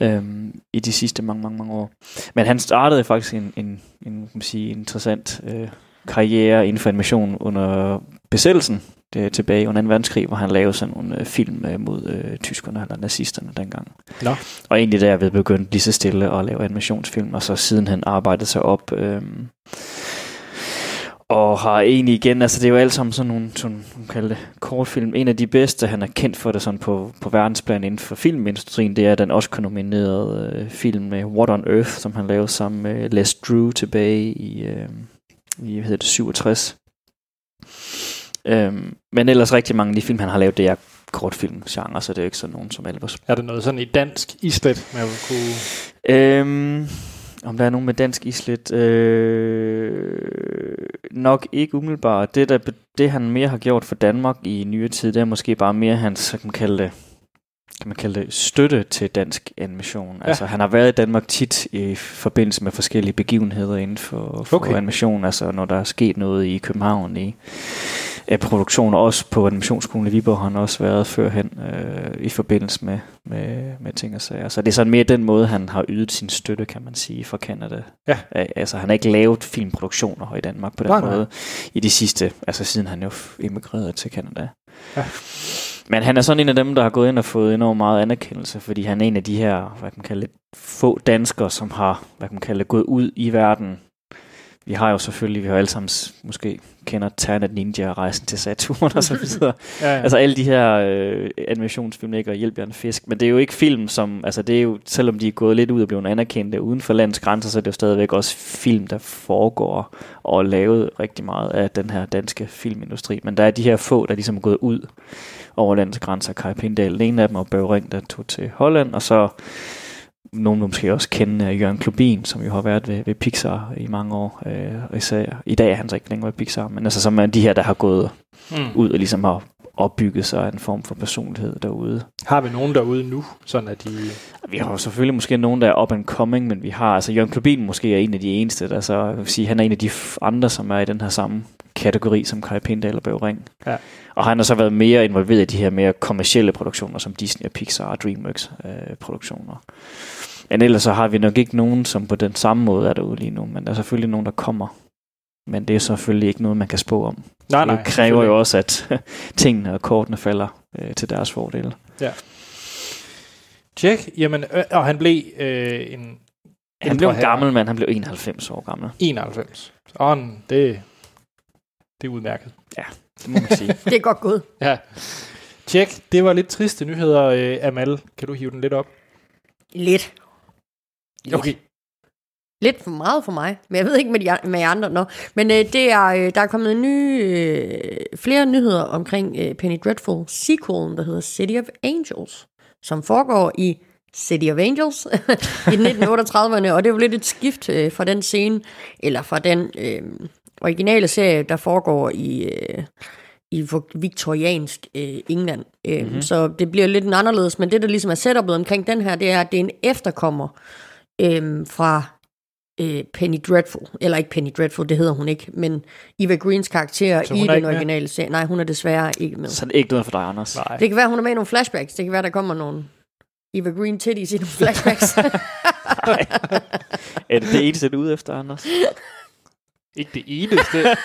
Øhm, I de sidste mange, mange, mange år. Men han startede faktisk en, en, en kan man sige, interessant øh, karriere inden for animation under besættelsen det er tilbage under 2. verdenskrig, hvor han lavede sådan nogle øh, film øh, mod øh, tyskerne eller nazisterne dengang. Nå. Og egentlig derved begyndte lige så stille at lave animationsfilm, og så siden han arbejdede sig op. Øh, og har egentlig igen, altså det er jo alt sammen sådan nogle, sådan, man kalder det, kortfilm. En af de bedste, han er kendt for det sådan på, på verdensplan inden for filmindustrien, det er den Oscar-nominerede øh, film med What on Earth, som han lavede sammen med Les Drew tilbage i, øh, i hvad hedder det, 67. Øhm, men ellers rigtig mange af de film, han har lavet, det er kortfilmgenre, så det er jo ikke sådan nogen som Elvers. Er det noget sådan i dansk islet, man kunne... Øhm, om der er nogen med dansk islet? Øh, nok ikke umiddelbart. Det, der, det, han mere har gjort for Danmark i nyere tid, det er måske bare mere hans, så kan man kalde det, kan man kalde det støtte til dansk animation. Ja. Altså han har været i Danmark tit i forbindelse med forskellige begivenheder inden for, for Okay. animation. Altså når der er sket noget i København i af produktioner, også på animationsskolen i Viborg har han også været førhen øh, i forbindelse med, med, med ting og sager. Så det er sådan mere den måde, han har ydet sin støtte, kan man sige, for Canada. Ja. Al- Altså han har ikke lavet filmproduktioner i Danmark på den Nej, nej, nej. måde i de sidste, altså siden han jo emigrerede til Canada. Ja. Men han er sådan en af dem, der har gået ind og fået enormt meget anerkendelse, fordi han er en af de her, hvad kan man kalde få danskere, som har, hvad kan man kalde gået ud i verden. Vi har jo selvfølgelig, vi har alle sammen måske kender Ternet Ninja og Rejsen til Saturn og så videre. Ja, ja. altså alle de her øh, animationsfilm, ikke, og Hjælp jer en fisk. Men det er jo ikke film, som, altså det er jo, selvom de er gået lidt ud og blevet anerkendte uden for landets grænser, så er det jo stadigvæk også film, der foregår og lavet rigtig meget af den her danske filmindustri. Men der er de her få, der ligesom er gået ud over landets grænser. Kai Pindal, den ene af dem, og Børge Ring, der tog til Holland, og så nogen måske også kende uh, Jørgen Klubin, som jo har været ved, ved Pixar i mange år. Og især, I dag er han så ikke længere ved Pixar, men altså som er de her, der har gået Mm. ud og ligesom har opbygget sig en form for personlighed derude. Har vi nogen derude nu, sådan at de... Vi har jo selvfølgelig måske nogen, der er up and coming, men vi har, altså Jørgen Klubin måske er en af de eneste, der så, jeg vil sige, han er en af de andre, som er i den her samme kategori som Kai Pindal og Børge Ring. Ja. Og han har så været mere involveret i de her mere kommercielle produktioner, som Disney og Pixar og DreamWorks øh, produktioner. Men ellers så har vi nok ikke nogen, som på den samme måde er derude lige nu, men der er selvfølgelig nogen, der kommer. Men det er selvfølgelig ikke noget, man kan spå om. Nej, nej. det kræver jo også, at tingene og kortene falder øh, til deres fordel. Tjek. Jamen, øh, og han blev øh, en Han blev en gammel mand, han blev 91 år gammel. 91. Sådan, det, det er udmærket. Det må man sige. Det er godt gået. Ja. Tjek, det var lidt triste nyheder, øh, Amal. Kan du hive den lidt op? Lidt. Lidt. Okay. Lidt for meget for mig, men jeg ved ikke med, de, med jer andre. Nå. Men øh, det er, øh, der er kommet en ny, øh, flere nyheder omkring øh, Penny Dreadful sequelen, der hedder City of Angels, som foregår i City of Angels i 1938'erne, og det er jo lidt et skift øh, fra den scene, eller fra den øh, originale serie, der foregår i, øh, i viktoriansk øh, England. Øh, mm-hmm. Så det bliver lidt en anderledes, men det, der ligesom er setupet omkring den her, det er, at det er en efterkommer øh, fra øh, Penny Dreadful, eller ikke Penny Dreadful, det hedder hun ikke, men Eva Greens karakter i er den med? originale serie. Nej, hun er desværre ikke med. så er det ikke noget for dig, Anders. Nej. Det kan være, hun er med i nogle flashbacks. Det kan være, der kommer nogle Eva Green titties i nogle flashbacks. Er det det eneste, du er ude efter, Anders? Ikke det eneste.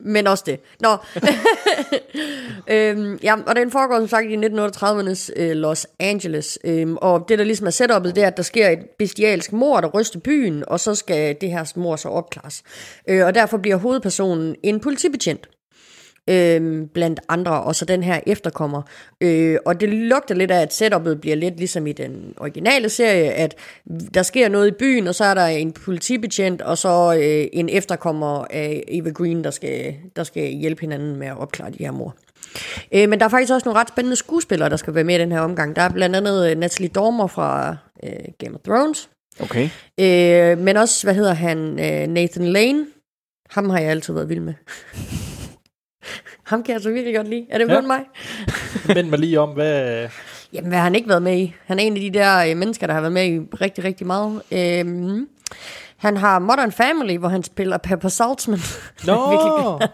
Men også det. Nå. øhm, ja, og den foregår som sagt i 1938'ernes øh, Los Angeles. Øhm, og det, der ligesom er setupet, det er, at der sker et bestialsk mord, der ryster byen, og så skal det her mord så opklares. Øh, og derfor bliver hovedpersonen en politibetjent. Øhm, blandt andre, og så den her efterkommer. Øh, og det lugter lidt af, at setupet bliver lidt ligesom i den originale serie, at der sker noget i byen, og så er der en politibetjent, og så øh, en efterkommer af Eva Green, der skal, der skal hjælpe hinanden med at opklare de her mor. Øh, men der er faktisk også nogle ret spændende skuespillere, der skal være med i den her omgang. Der er blandt andet øh, Natalie Dormer fra øh, Game of Thrones, Okay. øh, men også, hvad hedder han, øh, Nathan Lane. Ham har jeg altid været vild med. Ham kan jeg så virkelig godt lide. Er det Ja. mig? Mænd mig lige om, hvad... Jamen, hvad har han ikke været med i? Han er en af de der øh, mennesker, der har været med i rigtig, rigtig meget. Øhm, han har Modern Family, hvor han spiller Pepper Saltzman. Nå! Glad.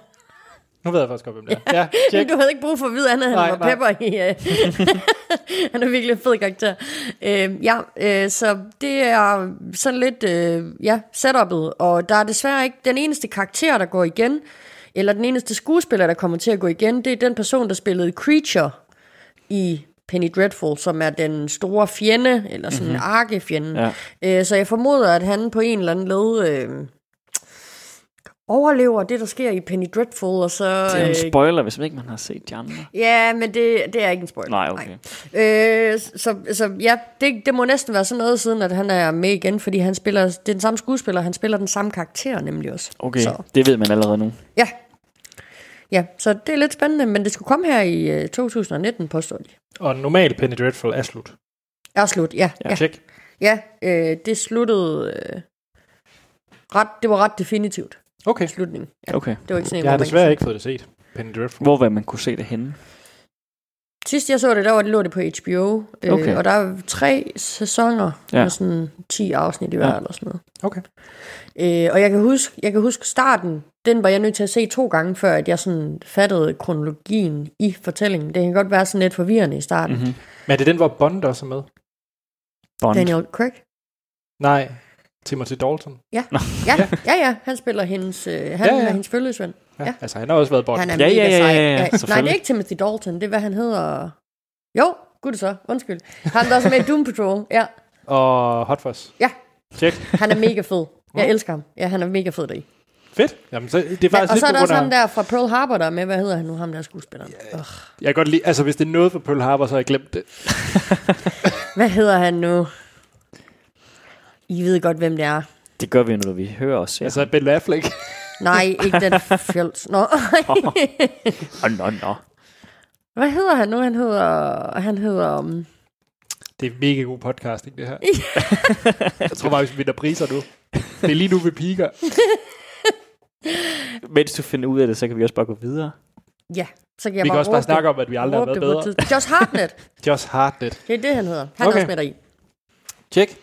nu ved jeg faktisk godt, hvem det er. Ja, tjek. du havde ikke brug for at vide andet, han Nej, var nej. Pepper i. Øh. han er virkelig en fed karakter. Øhm, ja, øh, så det er sådan lidt, øh, ja, setupet. Og der er desværre ikke den eneste karakter, der går igen, eller den eneste skuespiller, der kommer til at gå igen, det er den person, der spillede Creature i Penny Dreadful, som er den store fjende, eller sådan mm-hmm. en arkefjende. Ja. Øh, så jeg formoder, at han på en eller anden led øh, overlever det, der sker i Penny Dreadful, og så... Det er øh, en spoiler, hvis ikke man har set de andre. Ja, men det, det er ikke en spoiler. Nej, okay. Øh, så, så ja, det, det må næsten være sådan noget siden, at han er med igen, fordi han spiller, det er den samme skuespiller, han spiller den samme karakter nemlig også. Okay, Så, det ved man allerede nu. ja. Ja, så det er lidt spændende, men det skulle komme her i øh, 2019, påstår de. Og normal Penny Dreadful er slut. Er slut, ja. Ja. Ja, Tjek. ja øh, det sluttede øh, ret, det var ret definitivt, Okay. slutningen. Ja, Okay. det var ikke sådan en, Jeg har desværre ikke fået det set. Penny Dreadful. Hvor vil man kunne se det henne? Sidst jeg så det, der var det lå det på HBO, øh, Okay. og der er tre sæsoner Ja. med sådan 10 afsnit i hver ja. eller sådan noget. Okay. Øh, og jeg kan, huske, jeg kan huske starten, den var jeg nødt til at se to gange, før at jeg sådan fattede kronologien i fortællingen. Det kan godt være sådan lidt forvirrende i starten. Mm-hmm. Men er det den, hvor Bond også er med? Bond. Daniel Craig? Nej. Timothy Dalton. Ja, ja, ja, ja. Han spiller hendes, øh, han Ja, ja, ja. ja. er hendes følgesvend. Ja. Ja. Altså, han har også været Bond. Han er Ja, mega ja, ja, sej. ja, ja, Nej, det er ikke Timothy Dalton. Det er, hvad han hedder. Jo, gud så. Undskyld. Han er også med i Doom Patrol. Ja, Og Hot Fuzz. ja. Tjek. Han er mega fed. Jeg elsker ham. Ja, han er mega fed deri. Fedt. Jamen, så, det er Ja, faktisk og lidt så er der også ham der fra Pearl Harbor, der er med. Hvad hedder han nu? Ham der er skuespilleren. Ugh. Jeg kan godt lide... Altså, hvis det er noget for Pearl Harbor, så har jeg glemt det. Hvad hedder han nu? I ved godt, hvem det er. Det gør vi, når vi hører os. Ja. Altså, Ben Affleck. Nej, ikke den fjols. Nå. Åh, nå, nå. Hvad hedder han nu? Han hedder... Han hedder... Um, Det er mega god podcasting, det her. jeg tror bare, vi vinder priser nu. Det er lige nu, vi piker. Mens du finder ud af det, så kan vi også bare gå videre. ja, så kan jeg Vi kan bare også bare snakke det. om, at vi aldrig har været bedre. Josh Hartnett. Josh Hartnett. Det er det, han hedder. Han Okay. er også med deri. Tjek.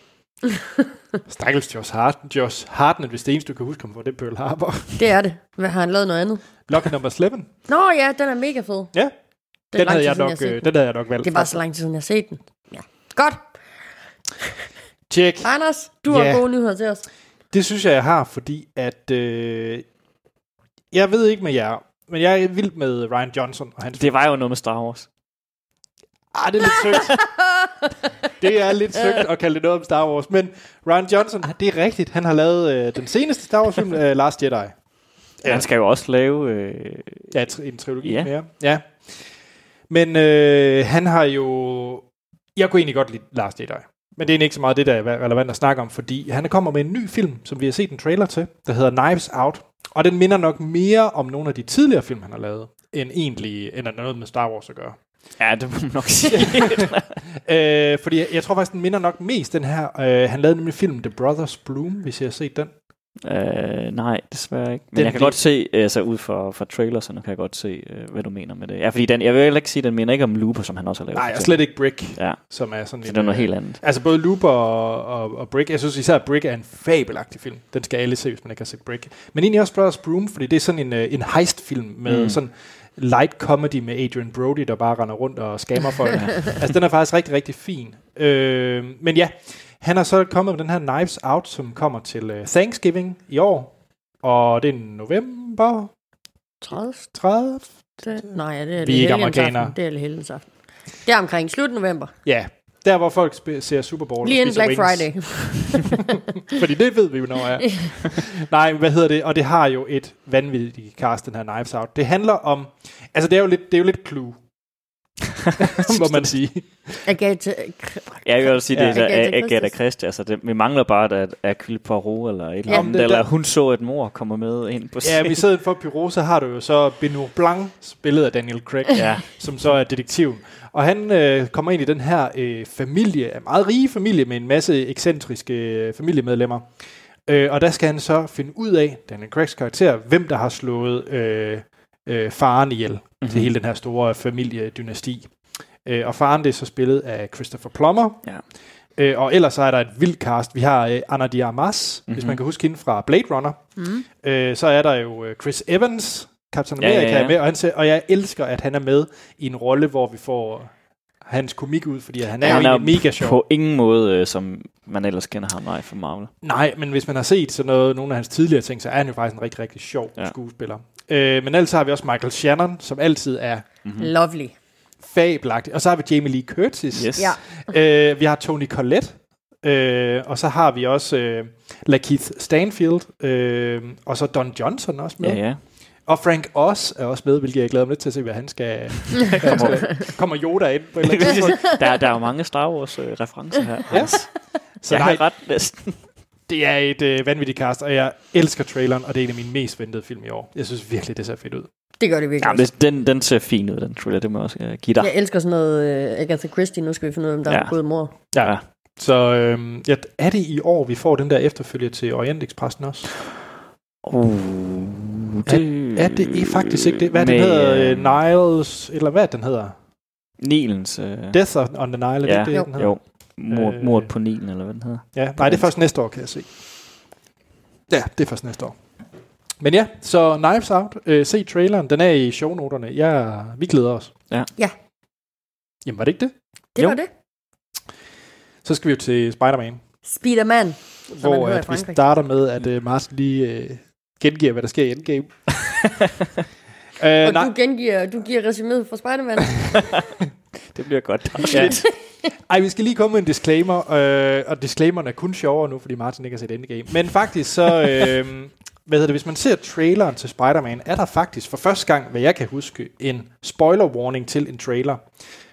Stakkels Josh Hartnett. Josh Hartnett, hvis det eneste, du kan huske ham for, det er Pearl Harbor. Det er det. Hvad har han lavet noget andet? Lucky number 11. Nå ja, den er mega fed. Ja, Det er den lang havde, jeg siden, nok, set øh, den. den havde jeg nok valgt. Det er bare så lang tid siden, jeg har set den. Godt. Tjek. Anders, du Ja. har gode nyheder til os. Det synes jeg, jeg har, fordi at... Øh, jeg ved ikke med jer, men jeg er vild med Ryan Johnson og hans... Det var jo noget med Star Wars. Ah, det er lidt søgt. det er lidt søgt at kalde det noget om Star Wars. Men Ryan Johnson, det er rigtigt. Han har lavet øh, den seneste Star Wars film, øh, Last Jedi. Ja. Han skal jo også lave... Øh, Ja, en trilogi Ja. mere. Ja. Men øh, han har jo... Jeg kunne egentlig godt lide Last Jedi. Men det er ikke så meget det, der er relevant at snakke om, fordi han kommer med en ny film, som vi har set en trailer til, der hedder Knives Out. Og den minder nok mere om nogle af de tidligere film, han har lavet, end egentlig end at noget med Star Wars at gøre. ja, det må man nok sige. Øh, fordi jeg, jeg tror faktisk, den minder nok mest den her. Øh, han lavede nemlig filmen The Brothers Bloom, hvis jeg har set den. Øh, nej, desværre ikke. Men Den jeg kan blev- godt se, altså ud fra, fra trailerserne, kan jeg godt se, øh, hvad du mener med det. Ja, fordi den, jeg vil ikke sige, at den minder ikke om Looper, som han også har lavet. Nej, og slet ikke Brick, Ja, som er sådan så en, det er noget øh, helt andet. Altså både Looper og, og, og Brick. Jeg synes især, at Brick er en fabelagtig film. Den skal alle se, hvis man ikke har set Brick. Men egentlig også Brothers Broom, fordi det er sådan en, øh, en heist-film med mm. sådan light comedy med Adrian Brody, der bare render rundt og skammer folk. altså den er faktisk rigtig, rigtig fin. Øh, men ja, han har så kommet med den her Knives Out, som kommer til øh, Thanksgiving i år. Og det er november 30. 30. Det, nej, det er Vi er ikke amerikanere. aften. Det er helgens aften. Det er omkring slut november. Ja, der hvor folk sp- ser Super Bowl. Lige inden Black wings. Friday. Fordi det ved vi jo, når er. Nej, hvad hedder det? Og det har jo et vanvittigt cast, den her Knives Out. Det handler om... Altså, det er jo lidt, det er jo lidt clue, må man sige. Agatha, Ja, jeg vil også sige, det Ja. er Agatha Agatha, Christie. Altså, det, vi mangler bare, at Hercule Poirot eller et eller Ja. andet, det- eller der- hun så et mor kommer med ind på Ja, scenen. vi sidder for Pyro, så har du jo så Benoit Blanc, spillet af Daniel Craig, Ja. som så er detektiven. Og han øh, kommer ind i den her øh, familie, en meget rige familie med en masse ekscentriske øh, familiemedlemmer. Øh, og der skal han så finde ud af, Daniel Craigs karakter, hvem der har slået øh, øh, faren ihjel mm-hmm. til hele den her store familiedynasti. Øh, og faren det er så spillet af Christopher Plummer. Ja. Øh, og ellers så er der et vildt cast. Vi har øh, Anna de Armas, mm-hmm. hvis Mhm. man kan huske hende fra Blade Runner. mm. Øh, så er der jo øh, Chris Evans, Captain Ja, America ja, ja. er med, og, han ser, og jeg elsker, at han er med i en rolle, hvor vi får hans komik ud, fordi han er Ja, han er mega sjov. På ingen måde, øh, som man ellers kender ham, nej, fra Marvel. Nej, men hvis man har set sådan noget, nogle af hans tidligere ting, så er han jo faktisk en rigtig, rigtig sjov Ja. ja. skuespiller. Øh, men ellers har vi også Michael Shannon, som altid er Lovely. fabelagtig. Og så har vi Jamie Lee Curtis. Yes. Ja. Øh, vi har Tony Collette. Øh, og så har vi også øh, Lakeith Stanfield. Øh, og så Don Johnson også med. Ja, ja. Og Frank Oz er også med, hvilket jeg glæder mig lidt til at se, hvad han skal... skal kommer Yoda ind på et eller andet der, der er jo mange Star Wars-referencer her. Ja. Så Så jeg har ret næsten. Det er et øh, vanvittigt cast, og jeg elsker traileren, og det er en af mine mest ventede film i år. Jeg synes virkelig, det ser fedt ud. Det gør det virkelig. Ja, men det- den, den ser fin ud, den trailer. Det må jeg også uh, give dig. Jeg elsker sådan noget uh, Agatha Christie. Nu skal vi finde ud af, om der Ja. er en god mor. Ja. Så øhm, ja, er det i år, vi får den der efterfølger til Orientexpressen også? Uh, det, Er det i faktisk ikke det? Hvad med, den hedder? øh, Øh, Niles, eller hvad den hedder? Nilens... Uh, Death on the Nile, er det ja, det, Jo. den hedder? jo. Mord, Øh. mordet på Nilen, eller hvad den hedder. Ja, nej, det er først næste år, kan jeg se. Ja, det er først næste år. Men ja, så Knives Out, øh, se traileren, den er i shownoterne. Ja, vi glæder os. Ja. Ja. Jamen, var det ikke det? Det Jo. var det. Så skal vi jo til Spider-Man. Spider-Man. man hvor at vi starter med, at uh, Martin lige uh, gengiver, hvad der sker i Endgame. uh, Og nej, du gengiver, du giver resuméet fra Spider-Man. Det bliver godt. Ja. Ej, vi skal lige komme med en disclaimer, øh, og disclaimeren er kun sjovere nu, fordi Martin ikke har set Endgame. Men faktisk så, øh, hvad hedder det, hvis man ser traileren til Spider-Man, er der faktisk for første gang, hvad jeg kan huske, en spoiler warning til en trailer.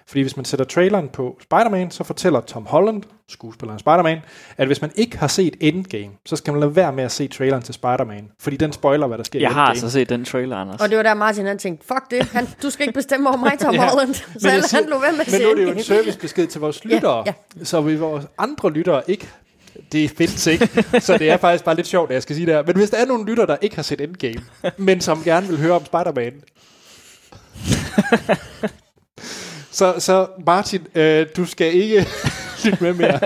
Fordi hvis man sætter traileren på Spider-Man, så fortæller Tom Holland, skuespilleren Spider-Man, at hvis man ikke har set Endgame, så skal man lade være med at se traileren til Spider-Man. Fordi den spoiler, hvad der sker Jeg i har Endgame. altså set den trailer, Anders. Og det var der Martin han tænkte, fuck det, han, du skal ikke bestemme over mig, Tom Ja. Holland. Så jeg han, siger- han lå ved med at Men nu er det jo en servicebesked til vores lyttere, Ja, så vi vores andre lyttere ikke det findes ikke, så det er faktisk bare lidt sjovt, at jeg skal sige det her. Men hvis der er nogle lyttere, der ikke har set Endgame, men som gerne vil høre om Spider-Man, så, så Martin, øh, du skal ikke lytte med mere.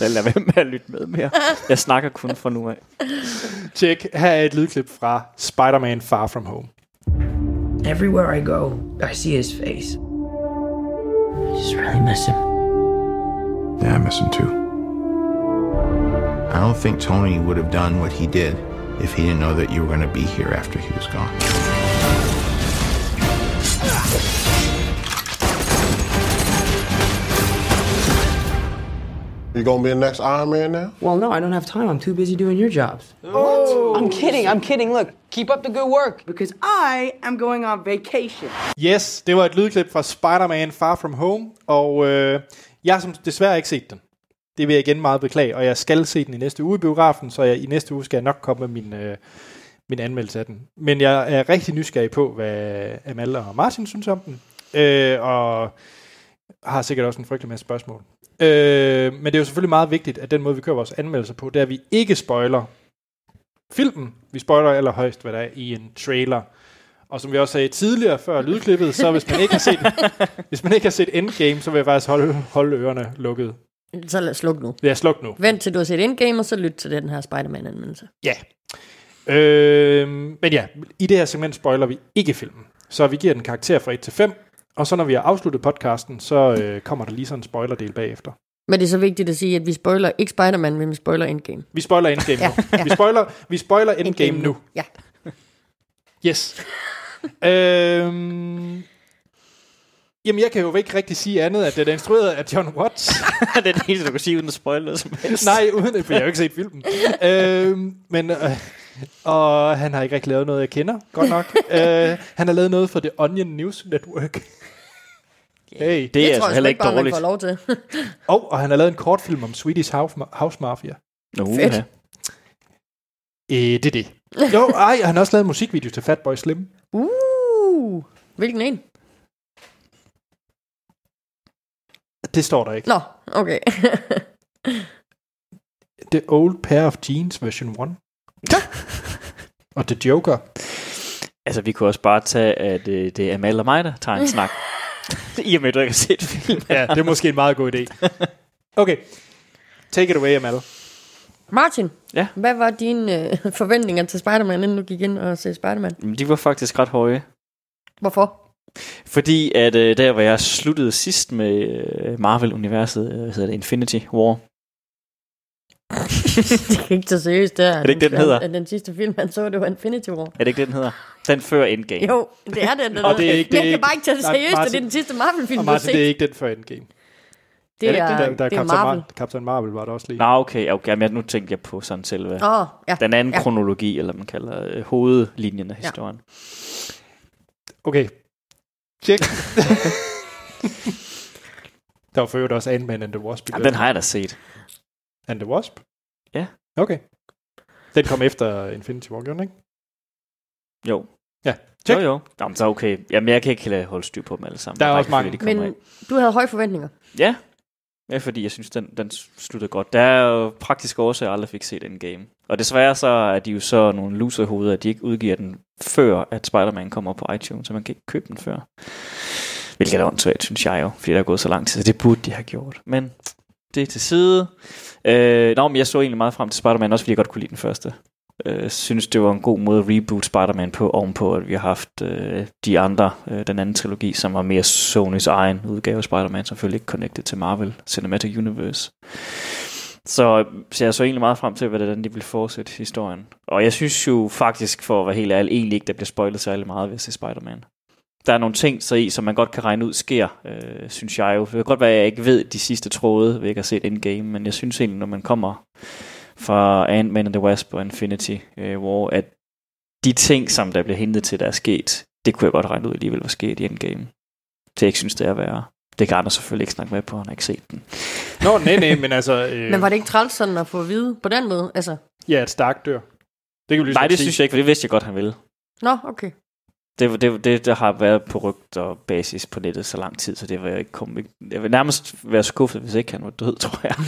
Lad være med at lytte med mere. Jeg snakker kun fra nu af. Tjek, her er et lydklip fra Spider-Man Far From Home. Everywhere I go, I see his face. I just really miss him. Yeah, I miss him too. I don't think Tony would have done what he did if he didn't know that you were going to be here after he was gone. You gonna be the next Iron Man now? Well, no, I don't have time. I'm too busy doing your jobs. I'm kidding. I'm kidding. Look, keep up the good work. because I am going on vacation. Yes, det var et lydklip fra Spider-Man Far From Home, og øh, jeg har som desværre ikke set den. Det vil jeg igen meget beklage, og jeg skal se den i næste uge i biografen, så jeg, i næste uge skal jeg nok komme med min, øh, min anmeldelse af den. Men jeg er rigtig nysgerrig på, hvad Amal og Martin synes om den, øh, og har sikkert også en frygtelig masse spørgsmål. Øh, men det er jo selvfølgelig meget vigtigt, at den måde, vi kører vores anmeldelser på, det er, at vi ikke spoiler filmen. Vi spoiler allerhøjst, hvad der er i en trailer. Og som vi også sagde tidligere før lydklippet, så hvis man ikke har set, hvis man ikke har set Endgame, så vil jeg faktisk holde, holde ørerne lukket. Så lad os slukke nu. Ja, sluk nu. Vent til du har set Endgame, og så lyt til den her Spider-Man-anmeldelse. Ja. Øh, men ja, i det her segment spoiler vi ikke filmen. Så vi giver den karakter fra 1 til 5. Og så når vi har afsluttet podcasten, så øh, kommer der lige sådan en spoilerdel bagefter. Men det er så vigtigt at sige, at vi spoiler ikke Spider-Man, men vi spoiler Endgame. Vi spoiler Endgame Ja, nu. ja. Vi spoiler, vi spoiler Endgame nu. Ja. Yes. øhm, jamen, jeg kan jo ikke rigtig sige andet, at den er instrueret af John Watts. det er det eneste, du kan sige, uden at spoil noget som helst. Nej, uden det, for jeg har jo ikke set filmen. øhm, men, øh, og han har ikke rigtig lavet noget, jeg kender, godt nok. øh, han har lavet noget for The Onion News Network. Hey. det er tror altså jeg heller ikke bare, man dårligt. får lov til. Og, og han har lavet en kortfilm om Swedish House, House Mafia. Nå, Fedt. ja. Øh, det er det. Jo, ej, og han har også lavet en musikvideo til Fatboy Slim. Uh, hvilken en? Det står der ikke. Nå, okay. The Old Pair of Jeans version 1. og The Joker. Altså, vi kunne også bare tage, at øh, det er Amal og mig, der tager en snak. I og med, at du ikke har set filmen. Ja, det er måske en meget god idé. Okay. Take it away, Amal. Martin, Ja. hvad var dine øh, forventninger til Spider-Man, inden du gik ind og se Spider-Man? De var faktisk ret høje. Hvorfor? Fordi at øh, der, hvor jeg sluttede sidst med øh, Marvel-universet, øh, hedder det Infinity War. det er ikke så seriøst, der. det ikke det, den hedder? At den sidste film, han så, det var Infinity War. Er det ikke det, den hedder? Den før Endgame. Jo, det er den. den Og det er ikke- det er jeg ikke- kan bare ikke tage det seriøst, det er den sidste Marvel-film, du har set. det er ikke den for Endgame. det er det er, Der, der er det er Captain Marvel. Marvel. Captain Marvel var der også lige. Nå, okay, okay. Men nu tænkte jeg på sådan selve Åh, oh, ja. den anden ja. kronologi, eller man kalder øh, hovedlinjen af Ja. historien. Okay. Check. der var for øvrigt også Ant-Man and the Wasp. den. den har jeg da set. And the Wasp? Ja. Okay. Den kom efter Infinity War, gjorde den ikke? Jo. Jo, jo. Jamen, så okay. Jamen, jeg kan ikke holde styr på dem alle sammen. Der er Bare også ikke, fordi mange. Men ind. du havde høje forventninger. Ja. Ja, fordi jeg synes, den, den sluttede godt. Der er jo praktisk årsager, jeg aldrig fik set Endgame. Og desværre så er de jo så nogle loserhoveder, at de ikke udgiver den før, at Spider-Man kommer på iTunes, så man kan ikke købe den før. Hvilket er åndssvagt, synes jeg jo, fordi der er gået så lang tid, så det burde de have gjort. Men det er til side. Øh, nå, men jeg så egentlig meget frem til Spider-Man, også fordi jeg godt kunne lide den første. Øh, synes, det var en god måde at reboot Spider-Man på, ovenpå, at vi har haft øh, de andre, øh, den anden trilogi, som var mere Sonys egen udgave af Spider-Man, som selvfølgelig ikke connected til Marvel Cinematic Universe. Så, så jeg så egentlig meget frem til, hvordan de vil fortsætte historien. Og jeg synes jo faktisk, for at være helt ærlig, egentlig ikke, der bliver spoilet særlig meget ved at se Spider-Man. Der er nogle ting så i, som man godt kan regne ud sker, øh, synes jeg jo. Det kan godt være, at jeg ikke ved de sidste tråde, ved ikke at se Endgame, men jeg synes egentlig, når man kommer fra Ant-Man and the Wasp og Infinity øh, War, at de ting, som der bliver hentet til, der er sket, det kunne jeg godt regne ud alligevel var sket i Endgame. Det jeg ikke synes, det er værre. Det kan andre selvfølgelig ikke snakke med på, han har ikke set den. Nå, nej, nej, men altså... Øh, Men var det ikke træls sådan at få at vide på den måde? Altså, Ja, et Stark dør. Det kan vi lige Nej, så det sige. synes jeg ikke, for det vidste jeg godt, han ville. nå, okay. Det, det, det, der har været på rygt og basis på nettet så lang tid, så det vil jeg ikke komme... Jeg vil nærmest være skuffet, hvis ikke han var død, tror jeg.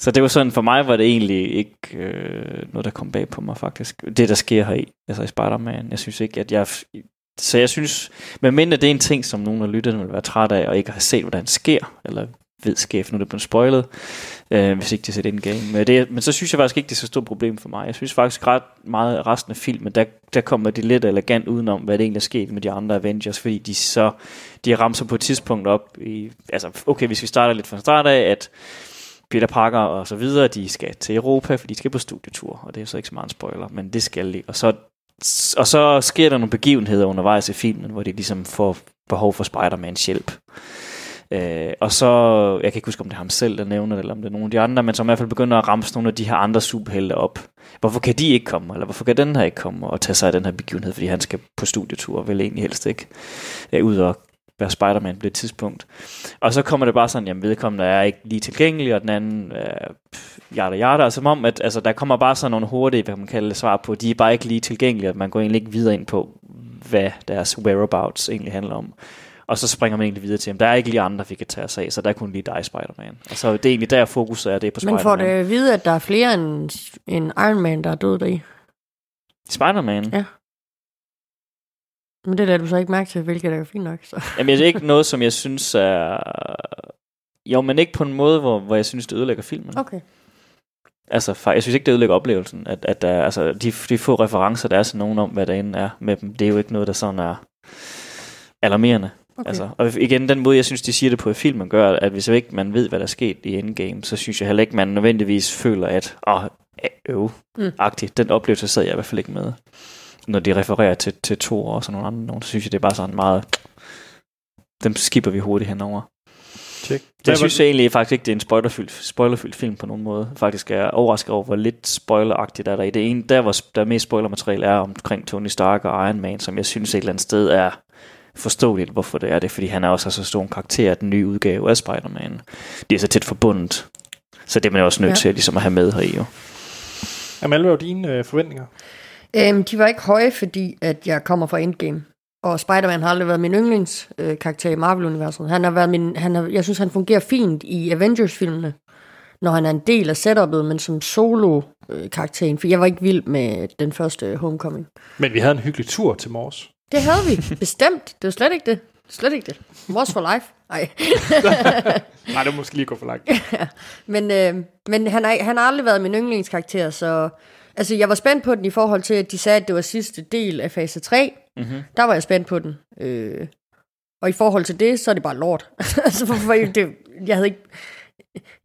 så det var sådan, for mig var det egentlig ikke øh, noget, der kom bag på mig faktisk. Det, der sker her i, altså i Spider-Man. Jeg synes ikke, at jeg... Så jeg synes, men mindre det er en ting, som nogen af lytterne vil være træt af, og ikke har set, hvordan det sker, eller ved sker, nu er det blevet spoilet, øh, hvis ikke de har ind game. Men, det, men så synes jeg faktisk ikke, det er så stort problem for mig. Jeg synes faktisk ret meget af resten af filmen, der, der kommer de lidt elegant udenom, hvad det egentlig er sket med de andre Avengers, fordi de så de rammer sig på et tidspunkt op i, altså okay, hvis vi starter lidt fra start af, at Peter Parker og så videre, de skal til Europa, for de skal på studietur, og det er så ikke så meget en spoiler, men det skal de. Og så, og så sker der nogle begivenheder undervejs i filmen, hvor de ligesom får behov for Spider-Mans hjælp. Øh, og så, jeg kan ikke huske, om det er ham selv, der nævner det, eller om det er nogen af de andre, men som i hvert fald begynder at ramse nogle af de her andre superhelte op. Hvorfor kan de ikke komme, eller hvorfor kan den her ikke komme og tage sig af den her begivenhed, fordi han skal på studietur, vel egentlig helst ikke øh, ud og være Spider-Man på det tidspunkt. Og så kommer det bare sådan, jamen vedkommende er ikke lige tilgængelig, og den anden er yada yada, og som om, at altså, der kommer bare sådan nogle hurtige, hvad man kalder det, svar på, de er bare ikke lige tilgængelige, og man går egentlig ikke videre ind på, hvad deres whereabouts egentlig handler om. Og så springer man egentlig videre til, at der er ikke lige andre, vi kan tage os af, så der er kun lige dig, Spider-Man. Og så det er egentlig der, fokus er det på Spider-Man. Men får det at vide, at der er flere end, end Iron Man, der er død deri? Spider-Man? Ja. Men det lader du så ikke mærke til, hvilket er fint nok. Så. Jamen, det er ikke noget, som jeg synes er... Jo, men ikke på en måde, hvor, hvor jeg synes, det ødelægger filmen. Okay. Altså, jeg synes ikke, det ødelægger oplevelsen. At, at der, altså, de, de få referencer, der er til nogen om, hvad der inde er med dem, det er jo ikke noget, der sådan er alarmerende. okay. Altså, og igen, den måde, jeg synes, de siger det på i filmen, gør, at hvis ikke man ved, hvad der er sket i Endgame, så synes jeg heller ikke, man nødvendigvis føler, at åh, øv, Mm. agtigt. Den oplevelse sad jeg i hvert fald ikke med. Når de refererer til, til to og sådan nogle andre, nogen, så synes jeg, det er bare sådan meget... Dem skipper vi hurtigt henover. Check. Jeg synes egentlig faktisk ikke, det er en spoilerfyldt, spoilerfyldt film på nogen måde. Faktisk er jeg overrasket over, hvor lidt spoileragtigt er der i det ene. Der, hvor der er mest spoilermateriale er omkring Tony Stark og Iron Man, som jeg synes et eller andet sted er forståeligt, hvorfor det er det. Fordi han er også så stor en karakter af den nye udgave af Spider-Man. De er så tæt forbundet. Så det er man jo også nødt Ja. til ligesom at have med her i. Jo. Amal, hvad var dine øh, forventninger? Øhm, de var ikke høje, fordi at jeg kommer fra Endgame. Og Spider-Man har aldrig været min yndlingskarakter øh, i Marvel-universet. Han har været min, han har, jeg synes, han fungerer fint i Avengers-filmene, når han er en del af setupet, men som solo-karakteren. For jeg var ikke vild med den første Homecoming. Men vi havde en hyggelig tur til Mors. Det havde vi, bestemt. Det var slet ikke det. Slet ikke det. What's for life? Nej. Nej, det må måske lige gå for langt. Men, øh, men han, har, han har aldrig været min yndlingskarakter, så... Altså, jeg var spændt på den i forhold til, at de sagde, at det var sidste del af fase 3. Mm-hmm. Der var jeg spændt på den. Øh, og i forhold til det, så er det bare lort. altså, hvorfor, det, jeg havde ikke...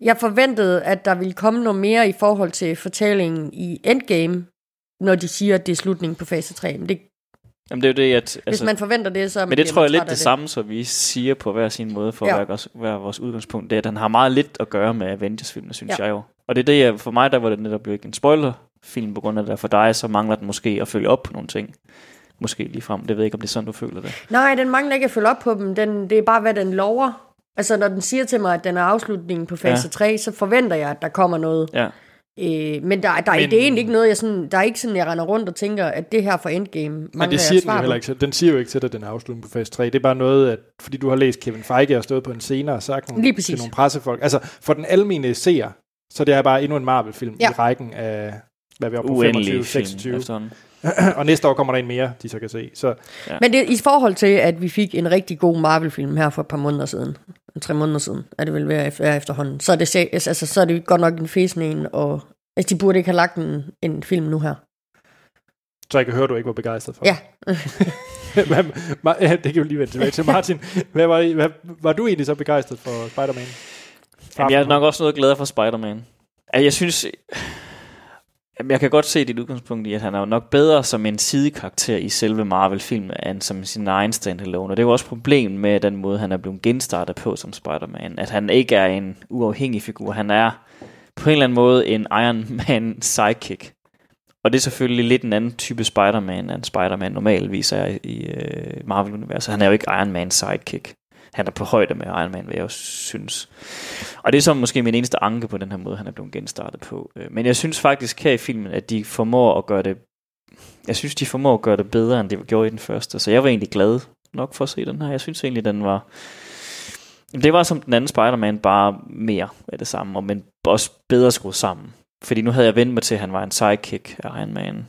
Jeg forventede, at der ville komme noget mere i forhold til fortællingen i Endgame, når de siger, at det er slutningen på fase 3. Men det, Jamen det er jo det, at... hvis Altså, man forventer det, så... men det tror jeg er lidt af det, samme, som vi siger på hver sin måde, for Ja. at være, være vores udgangspunkt. Det er, at han har meget lidt at gøre med Avengers-filmene, synes Ja. jeg jo. Og det er det, jeg, for mig, der var det netop jo ikke en spoiler-film på grund af det. For dig, så mangler den måske at følge op på nogle ting. Måske lige frem. Det ved jeg ikke, om det er sådan, du føler det. Nej, den mangler ikke at følge op på dem. Den, det er bare, hvad den lover. Altså, når den siger til mig, at den er afslutningen på fase Ja. 3, så forventer jeg, at der kommer noget. Ja. Øh, men der, der, men det er egentlig ikke noget, jeg sådan, der er ikke sådan, jeg render rundt og tænker, at det her for Endgame mangler Men det siger den jo heller ikke. Den siger jo ikke til dig, at den er afslutning på fase 3. Det er bare noget, at fordi du har læst Kevin Feige og stået på en scene og sagt nogle, til nogle pressefolk. Altså, for den almene seer, så det er bare endnu en Marvel-film Ja. i rækken af, hvad er vi er på, Uendelig 25, film 26. efterhånden. og næste år kommer der en mere, de så kan se. Så Men det, i forhold til, at vi fik en rigtig god Marvel-film her for et par måneder siden, tre måneder siden, er det vel være efterhånden, så er det, altså, så er det godt nok en fæsende en, og altså, de burde ikke have lagt en, en film nu her. Så jeg kan høre, at du ikke var begejstret for Ja. Hvad, Ma- ja, det kan vi lige vende tilbage til. Martin, hvad var, hvad, var du egentlig så begejstret for Spider-Man? Jamen, jeg er nok også noget gladere for Spider-Man. Altså, jeg synes... Jamen, jeg kan godt se dit udgangspunkt i, at han er jo nok bedre som en sidekarakter i selve Marvel-film, end som sin egen standalone. Og det er jo også problemet med den måde, han er blevet genstartet på som Spider-Man. At han ikke er en uafhængig figur. Han er på en eller anden måde en Iron Man sidekick. Og det er selvfølgelig lidt en anden type Spider-Man, end Spider-Man normalvis er i, i Marvel-universet. Han er jo ikke Iron Man sidekick. Han er på højde med Iron Man, vil jeg også synes. Og det er så måske min eneste anke på den her måde, han er blevet genstartet på. Øh, men jeg synes faktisk her i filmen, at de formår at gøre det... Jeg synes, de formår at gøre det bedre, end det gjorde i den første. Så jeg var egentlig glad nok for at se den her. Jeg synes egentlig, den var... Det var som den anden Spider-Man, bare mere af det samme, men også bedre skruet sammen. Fordi nu havde jeg vendt mig til, at han var en sidekick af Iron Man.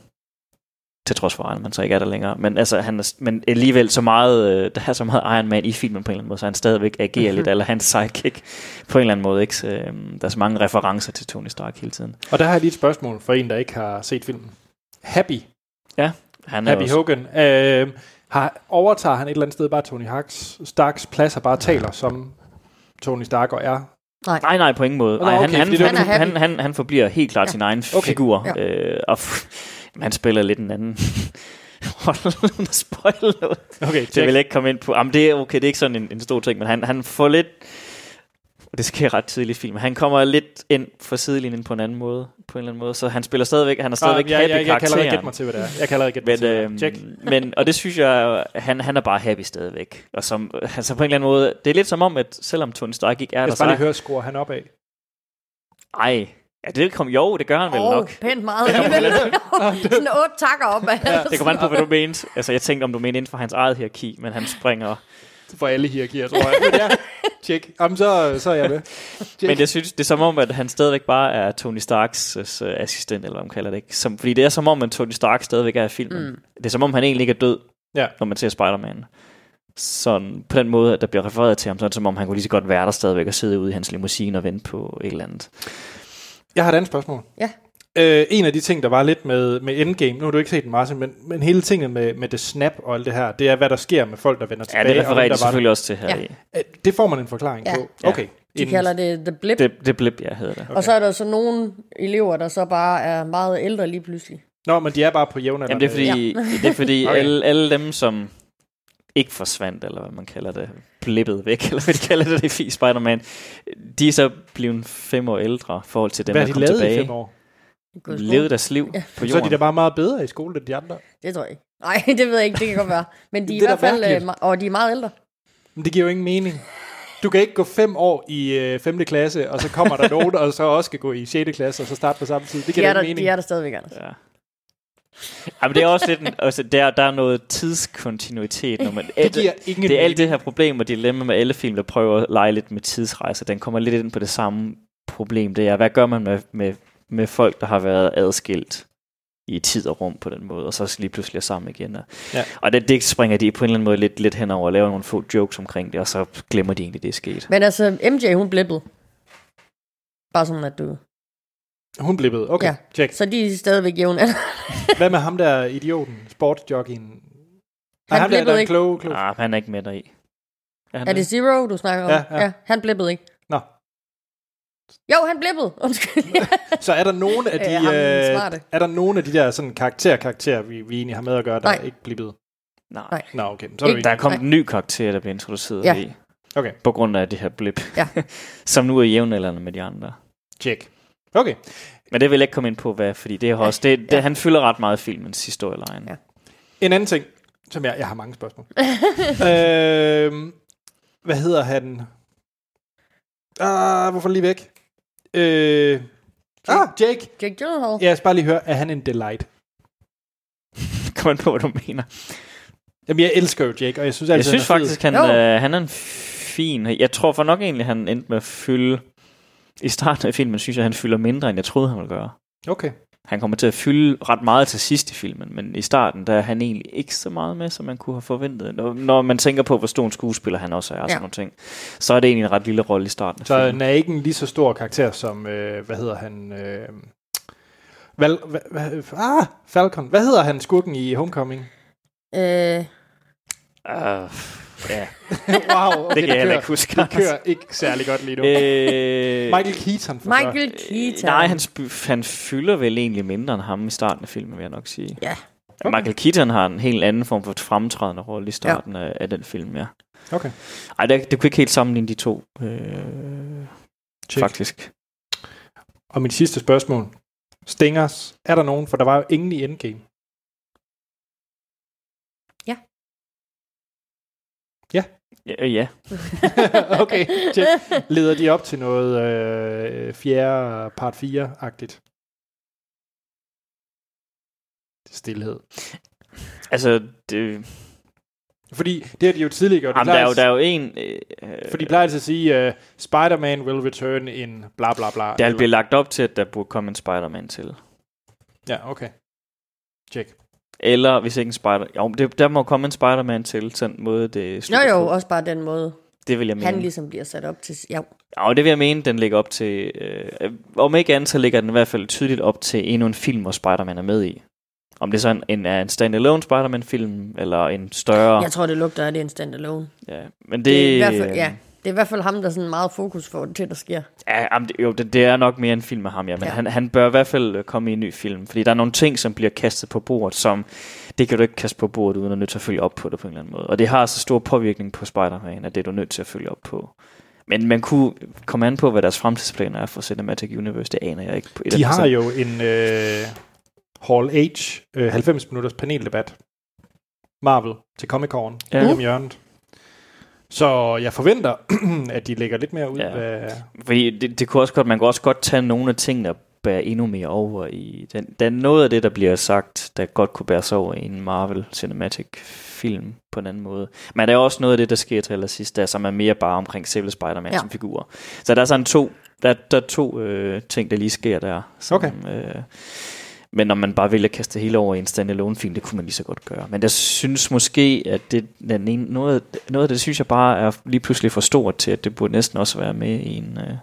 Til trods for, at Iron Man så ikke er der længere. Men, altså, han er, men alligevel så meget, øh, der er så meget Iron Man i filmen på en eller anden måde, så han stadigvæk agerer lidt, eller hans sidekick på en eller anden måde. Ikke? Så, øh, der er så mange referencer til Tony Stark hele tiden. Og der har jeg lige et spørgsmål for en, der ikke har set filmen. Happy, Han er Happy også, Hogan, øh, har, overtager han et eller andet sted bare Tony Hawks, Starks plads og bare taler som Tony Stark og er Nej, nej, på ingen måde. Nå, Nej, han, okay, han, han, han, han, han, han forbliver helt klart Ja. sin egen Okay. figur. Ja. Øh, og f- han spiller lidt en anden rolle, uden at spoil noget. Okay, Det vil jeg ikke komme ind på. Jamen, det er okay, det er ikke sådan en, en stor ting, men han, han får lidt... Det sker ret tidligt i filmen. Han kommer lidt ind for sidelinjen på en anden måde, på en eller anden måde. Så han spiller stadigvæk, han er stadigvæk Ah, jeg, happy jeg, jeg, jeg kan allerede gætte mig til, hvad det er. Jeg kan allerede gætte mig Men, til, øhm. Check. men, og det synes jeg, han, han er bare happy stadigvæk. Og som, altså på en eller anden måde, det er lidt som om, at selvom Tony Stark ikke er Jeg der, skal bare lige så høre, score han op af. ej, ja, det kom, jo, det gør han vel Åh, nok. pænt meget. Sådan otte takker op af. Ja, Det kommer an på, hvad du mente. Altså, jeg tænkte, om du mente inden for hans eget hierarki, men han springer. For alle hierarkier, tror jeg. Men ja, check. Jamen, så, så er jeg med. Check. Men jeg synes, det er som om, at han stadigvæk bare er Tony Starks uh, assistent, eller hvad man kalder det. Ikke? Som, fordi det er som om, at Tony Stark stadigvæk er i filmen. Mm. Det er som om, han egentlig ikke er død, Ja. når man ser Spider-Man. Sådan, på den måde, at der bliver refereret til ham, så er det som om, han kunne lige så godt være der stadigvæk og sidde ude i hans limousine og vente på et eller andet. Jeg har et andet spørgsmål. Ja. Øh, en af de ting, der var lidt med, med Endgame, nu har du ikke set den, Martin, men, men hele tinget med, med det snap og alt det her, det er, hvad der sker med folk, der vender Ja, tilbage. det og refererer de var selvfølgelig også til her Ja. Øh, Det får man en forklaring Ja. på. Ja. Okay. De Inden- kalder det The Blip. Det, det blip, jeg hedder det. Okay. Og så er der så nogle elever, der så bare er meget ældre lige pludselig. Nå, men de er bare på jævnaldrende. Jamen det er fordi, det er fordi Okay. alle, alle dem, som ikke forsvandt, eller hvad man kalder det, blippet væk, eller hvad de kalder det i Spider-Man, de er så blevet fem år ældre i forhold til dem, Hvad der har de kom lavet tilbage. i fem år? Levede deres liv Ja. på Så er jorden. de da bare meget bedre i skole, end de andre. Det tror jeg ikke. Nej, det ved jeg ikke. Det kan godt være. Men de er i Det er hvert fald... Øh, og de er meget ældre. Men det giver jo ingen mening. Du kan ikke gå fem år i øh, 5. klasse, og så kommer der nogen, og så også skal gå i 6. klasse, og så starte på samme tid. Det De giver er, da der, ingen mening. de er der stadigvæk, Anders. Ja. Jamen, det er også lidt en, altså, der, der er noget tidskontinuitet. Når man, Det giver ingen det er alt det her problem og dilemma med alle film, der prøver at lege lidt med tidsrejser. Den kommer lidt ind på det samme problem. Det er, hvad gør man med, med, med folk, der har været adskilt i tid og rum på den måde, og så lige pludselig er sammen igen. Og, Ja. og det, det springer de på en eller anden måde lidt, lidt henover og laver nogle få jokes omkring det, og så glemmer de egentlig, det er sket. Men altså, MJ, hun blippede. Bare sådan, at du... Hun blev ved. Okay, Ja. check. Så de er stadigvæk jævn. Hvad med ham der idioten, sportsjockeyen? Nej, Han der, der blippede er ikke. kloge, kloge. Ah, han er ikke med der i. Er han Er det Zero, du snakker om? Ja, ja. ja han blippede ikke. Nå. Jo, han blippede. Undskyld. Så er der nogen af de, Øh, øh, er der nogen af de der sådan karakter-karakterer, vi, vi egentlig har med at gøre, der Nej. er ikke blippet? Nej. Nej. Nå, okay. Så er det Der er ikke. kommet en ny karakter, der bliver introduceret Ja. i. Okay, På grund af det her blip. Ja. som nu er jævnaldrende med de andre. check. Okay. Men det vil jeg ikke komme ind på, hvad, fordi det er også, det, det, Ja. han fylder ret meget i filmens historieline. Ja. En anden ting, som jeg, jeg har mange spørgsmål. øh, hvad hedder han? Ah, hvorfor lige væk? Øh, ah, Jake. Jake Gyllenhaal. Jeg skal bare lige høre, er han en delight? Kom an på, hvad du mener. Jamen, jeg elsker jo Jake, og jeg synes Jeg altid, synes han er faktisk, fed. han, øh, han er en fin... Jeg tror for nok egentlig, han endte med at fylde... I starten af filmen synes jeg, han fylder mindre, end jeg troede, han ville gøre. Okay. Han kommer til at fylde ret meget til sidst i filmen, men i starten, der er han egentlig ikke så meget med, som man kunne have forventet. Når, når man tænker på, hvor stor en skuespiller han også er, og Ja. sådan nogle ting, så er det egentlig en ret lille rolle i starten af Så filmen. han er ikke en lige så stor karakter som, øh, hvad hedder han? Øh, Val, hva, hva, ah, Falcon. Hvad hedder han skurken i Homecoming? Øh, Uh, Ja, wow, okay, det kan jeg heller kører- ikke huske. Det kører ikke særlig godt lige nu. Øh, Michael Keaton for så. Michael Keaton. Nej, han, han fylder vel egentlig mindre end ham i starten af filmen, vil jeg nok sige. Ja. Okay. Michael Keaton har en helt anden form for fremtrædende rolle i starten ja. af, af den film, ja. Okay. Ej, det, det kunne ikke helt sammenligne de to, øh, Check. faktisk. Og mit sidste spørgsmål. Stingers, er der nogen? For der var jo ingen i Endgame. Ja, øh, ja. okay, check. Leder de op til noget øh, fjerde part 4-agtigt? Stilhed. Altså, det, Fordi det har de jo tidligere gjort. Jamen, der, er jo, der er jo en... Øh, For de plejer altid at sige, uh, Spider-Man will return in bla bla bla. der bliver lagt op til, at der burde komme en Spider-Man til. Ja, okay. Check. Eller hvis ikke en Spider... Jo, det, der må komme en Spider-Man til, sådan måde, det slutter jo, på. også bare den måde, Det vil jeg mene. han ligesom bliver sat op til. Ja, Ja, det vil jeg mene, den ligger op til... Øh, om ikke andet, så ligger den i hvert fald tydeligt op til endnu en film, hvor Spider-Man er med i. Om det så en, en, er en standalone Spider-Man-film, eller en større... jeg tror, det lugter af, det er en standalone. Ja, men det... Det er, i hvert fald, ja, det er i hvert fald ham, der sådan meget fokus får det til, der sker. Ja, jamen, det, jo, det, det er nok mere en film med ham, ja. Men Ja. Han, han bør i hvert fald øh, komme i en ny film. Fordi der er nogle ting, som bliver kastet på bordet, som... Det kan du ikke kaste på bordet, uden at nødt til at følge op på det på en eller anden måde. Og det har så stor påvirkning på Spider-Man, at det er du nødt til at følge op på. Men man kunne komme an på, hvad deres fremtidsplaner er for Cinematic Universe. Det aner jeg ikke. På De har jo en øh, Hall H øh, 90 minutters paneldebat. Marvel til Comic Con Ja. om hjørnet. Så jeg forventer, at de lægger lidt mere ud. Ja. Fordi det, det kunne også godt, man kunne også godt tage nogle af tingene og bære endnu mere over i den. Der er noget af det, der bliver sagt, der godt kunne bæres over i en Marvel Cinematic film på en anden måde. Men der er også noget af det, der sker til allersidst, der som er mere bare omkring selve Spider-Man ja. som figur. Så der er sådan to, der, der er to øh, ting, der lige sker der. Som, Okay. Øh, men når man bare vælger at kaste det hele over i en standalone film, det kunne man lige så godt gøre. Men jeg synes måske, at det, den ene, noget, noget af det, synes jeg bare er lige pludselig for stort til, at det burde næsten også være med i en øh,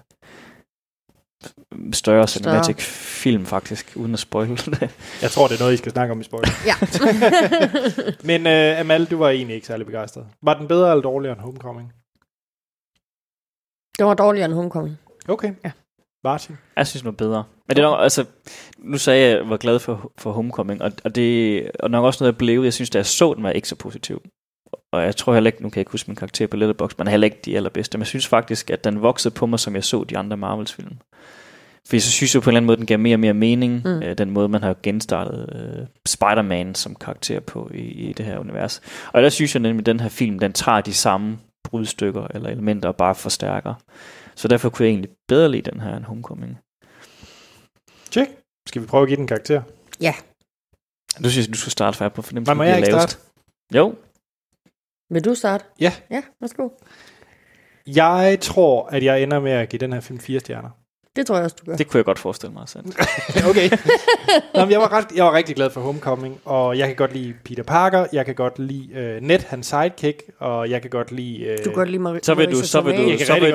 større cinematic film faktisk, uden at spoil det. jeg tror, det er noget, I skal snakke om i spoiler. Ja. Men øh, Amal, du var egentlig ikke særlig begejstret. Var den bedre eller dårligere end Homecoming? det var dårligere end Homecoming. Okay. Ja. Martin? Jeg synes, var bedre. Men det er nok, altså, nu sagde jeg, at jeg var glad for, for Homecoming, og, og det og nok også noget, jeg blev. Jeg synes, da jeg så den, var ikke så positiv. Og jeg tror heller ikke, nu kan jeg ikke huske min karakter på Letterboxd, men heller ikke de allerbedste. Men jeg synes faktisk, at den voksede på mig, som jeg så de andre Marvels film. Fordi så synes jeg på en eller anden måde, den gav mere og mere mening. Mm. Øh, den måde, man har genstartet øh, Spider-Man som karakter på i, i det her univers. Og der synes jeg nemlig, at den her film, den tager de samme brudstykker eller elementer og bare forstærker. Så derfor kunne jeg egentlig bedre lide den her end Homecoming. Check. Skal vi prøve at give den karakter? Du synes, du skal starte, for jeg på fornemmelse, Nej, må jeg ikke lavest. starte? Jo, Vil du starte? Ja. Ja, værsgo. Jeg tror, at jeg ender med at give den her film fire stjerner. Det tror jeg også, du gør. det kunne jeg godt forestille mig. Sandt. okay. Nå, men jeg, var ret, jeg var rigtig glad for Homecoming, og jeg kan godt lide Peter Parker, jeg kan godt lide uh, Ned, hans sidekick, og jeg kan godt lide... Uh, Du kan godt lide Mar- Så vil du- så vil du- så vil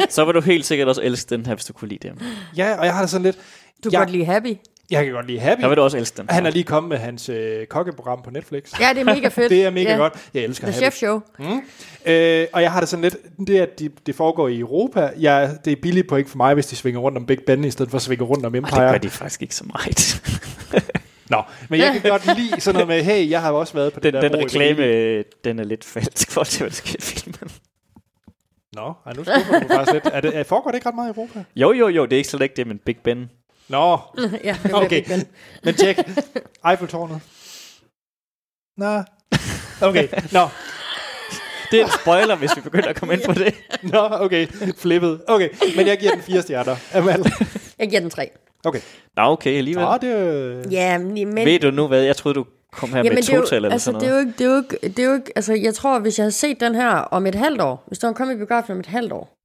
du-. Så vil du helt sikkert også elske den her, hvis du kunne lide dem. Ja, og jeg har det sådan lidt... Du kan godt lide Happy. Jeg kan godt lide Happy. Så vil også elske den. Han er lige kommet med hans øh, kokkeprogram på Netflix. Ja, det er mega fedt. Det er mega ja. godt. Jeg elsker The Happy. Chef Show. Mm. Øh, og jeg har det sådan lidt, det at de, det foregår i Europa, jeg, det er billigt point for mig, hvis de svinger rundt om Big Ben, i stedet for at svinge rundt om Ej, det Empire. gør de faktisk ikke så meget. Nå, men jeg kan godt lide sådan noget med, hey, jeg har også været på den, det der den reklame, Venedig. den er lidt falsk for til, hvad der sker i filmen. Nå, ej, nu skuffer du mig faktisk lidt. Er det, er, foregår det ikke ret meget i Europa? Jo, jo, jo, det er ikke slet ikke det, men Big Ben. Nå, ja, det var Okay. Ben. men tjek. Eiffeltårnet. Nå. Okay, nå. Det er en spoiler, hvis vi begynder at komme ind på det. Nå, okay. Flippet. Okay, men jeg giver den fire stjerner. Amal. Jeg giver den tre. Okay. Nå, okay, alligevel. Nå, det... Ja, men... Ved du nu hvad? Jeg troede, du kom her med et total eller altså, sådan det er noget. jo ikke, det er jo ikke, det er jo ikke, altså, jeg tror, hvis jeg havde set den her om et halvt år, hvis den kom i biografen om et halvt år,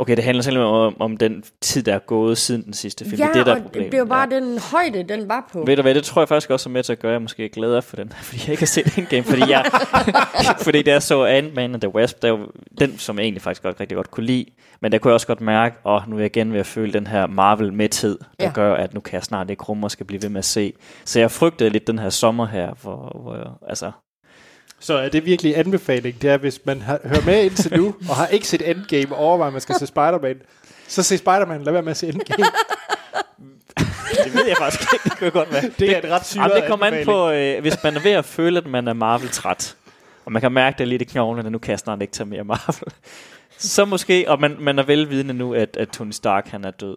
Okay, det handler simpelthen om, om den tid, der er gået siden den sidste film. ja, det er det, der er og problemet. det jo bare ja. den højde, den var på. Ved du hvad, det tror jeg faktisk også er med til at gøre, at jeg måske er gladere for den, fordi jeg ikke har set den game, fordi jeg, fordi da jeg så Ant-Man and the Wasp, der er jo den, som jeg egentlig faktisk godt, rigtig godt kunne lide, men der kunne jeg også godt mærke, at oh, nu er jeg igen ved at føle den her Marvel-mæthed, der ja. gør, at nu kan jeg snart ikke rumme og skal blive ved med at se. Så jeg frygtede lidt den her sommer her, hvor, hvor jeg, altså, Så er det virkelig anbefaling, det er, hvis man har, hører med indtil nu, og har ikke set Endgame, og overvejer, at man skal se Spider-Man, så se Spider-Man, lad være med at se Endgame. Det ved jeg faktisk ikke. Det kan godt være. Det er et ret syret Jamen, det kommer an på, øh, hvis man er ved at føle, at man er Marvel-træt, og man kan mærke det er lidt i knoglerne, nu kan jeg snart ikke tage mere Marvel. Så måske, og man, man er velvidende nu, at, at Tony Stark han er død.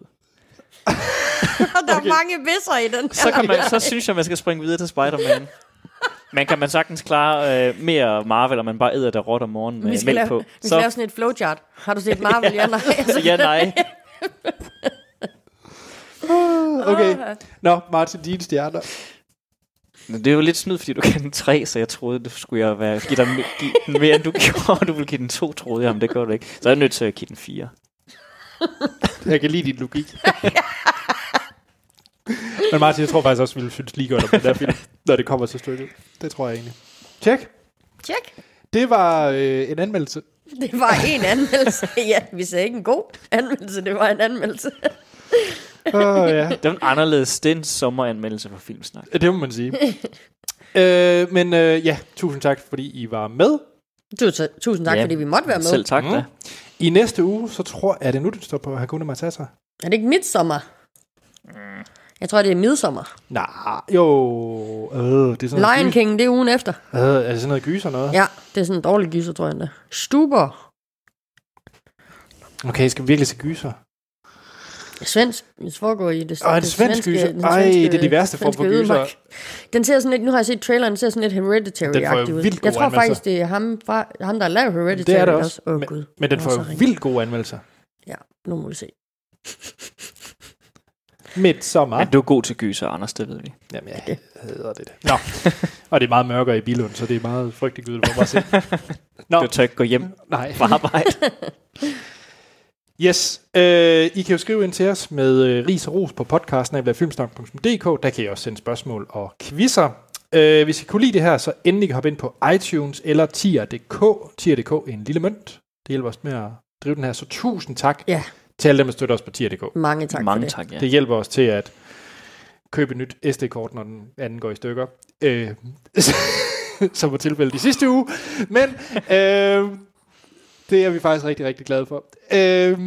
Og der er mange visser i den. Så, kan man, så synes jeg, man skal springe videre til Spider-Man. Men kan man sagtens klare øh, mere Marvel, og man bare æder det råt om morgenen med mælk lave, på. vi skal Så, lave sådan et flowchart. Har du set Marvel? Ja, nej. Altså, ja, nej. Okay. Nå, Martin, dine stjerner. Det er jo lidt snyd, fordi du kan den tre, så jeg troede, det skulle jeg være, give, dig, give den mere, end du gjorde. Du ville give den to, troede jeg, men det gør du ikke. Så er jeg nødt til at give den fire. Jeg kan lide din logik. Men Martin, jeg tror faktisk også, vi ville synes lige godt om den der film, når det kommer til stykket. Det tror jeg egentlig. Tjek. Tjek. Det var øh, en anmeldelse. Det var en anmeldelse. Ja, vi sagde ikke en god anmeldelse, det var en anmeldelse. Åh, oh, ja. Det var en anderledes det er en sommeranmeldelse for Filmsnak. Det må man sige. øh, men øh, ja, tusind tak, fordi I var med. Tusind, tusind tak, Ja, fordi vi måtte være med. Selv tak Mm. da. I næste uge, så tror jeg, er det nu, det står på Hakuna Matata? Er det ikke midsommer? Jeg tror, det er midsommer. Nej, jo. Øh, det er sådan noget Lion gys- King, det er ugen efter. Øh, er det sådan noget gyser noget? Ja, det er sådan en dårlig gyser, tror jeg endda. Stuber. Okay, skal vi virkelig se gyser? Svensk. Det foregår i det, Åh, er det svensk gyser? Ej, det er de værste form for svenske gyser. ødemark. Den ser sådan lidt, nu har jeg set traileren, den ser sådan lidt Den får hereditary-agtig jo ud. vildt Jeg tror anmeldelser. faktisk, det er ham, fra, ham der har lavet hereditary. Det er det også. Åh, oh, men, Gud. men den Det får var jo så ringe. vildt gode anmeldelser. Ja, nu må vi se. Midsommer. Men du er god til gyser, Anders, det ved vi. Jamen, jeg hader det. Nå. og det er meget mørkere i Bilund, så det er meget frygteligt gyde for mig at se. Nå, Du tør ikke gå hjem nej. fra arbejde. Yes. Øh, I kan jo skrive ind til os med øh, ris og ros på podcasten filmsnak.dk. Der kan I også sende spørgsmål og quizzer. Øh, hvis I kunne lide det her, så endelig hoppe ind på iTunes eller tier.dk. Tier.dk er en lille mønt. Det hjælper os med at drive den her. Så tusind tak Ja. Til alle dem, der støtter os på tier.dk. Mange tak Mange for det. tak, ja. Det hjælper os til at købe et nyt SD-kort, når den anden går i stykker. Øh, som var tilfældet i sidste uge. Men øh, det er vi faktisk rigtig, rigtig glade for. Øh,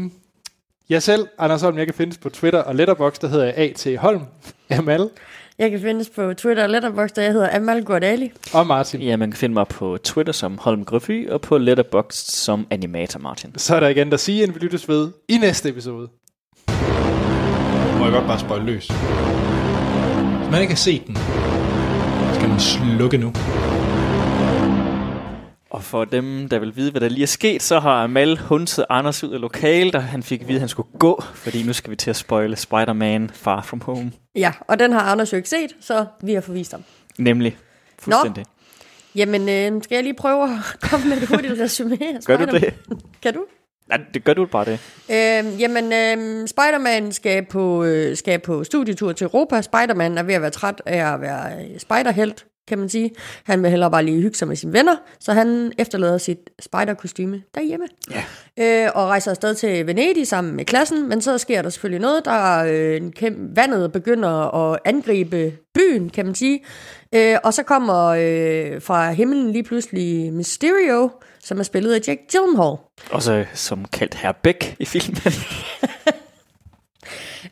jeg selv, Anders Holm, jeg kan findes på Twitter og Letterboxd, der hedder jeg A.T. Holm, Amal Jeg kan findes på Twitter og Letterboxd, der jeg hedder Amal Guardali. og Martin. Ja, man kan finde mig på Twitter som Holm Grøfy, og på Letterboxd som Animator Martin. Så er der igen, der siger, at vi lyttes ved i næste episode. Må jeg godt bare spøjle løs. Hvis man ikke har set den, skal man slukke nu. Og for dem, der vil vide, hvad der lige er sket, så har Amal hunset Anders ud af lokalet, da han fik at vide, at han skulle gå, fordi nu skal vi til at spoile Spider-Man Far From Home. Ja, og den har Anders jo ikke set, så vi har forvist ham. Nemlig. Fuldstændig. Jamen, øh, skal jeg lige prøve at komme med et hurtigt resume Gør du det? Kan du? Nej, det gør du bare det. Øh, jamen, øh, Spider-Man skal på, øh, skal på studietur til Europa. Spider-Man er ved at være træt af at være øh, spiderhelt, kan man sige. Han vil hellere bare lige hygge sig med sine venner, så han efterlader sit spider-kostyme derhjemme. Ja. Øh, og rejser afsted til Venedig sammen med klassen, men så sker der selvfølgelig noget, der er øh, en kæmpe, vandet begynder at angribe byen, kan man sige. Øh, og så kommer øh, fra himlen lige pludselig Mysterio, som er spillet af Jack Gyllenhaal. Også som kaldt Herr Beck i filmen.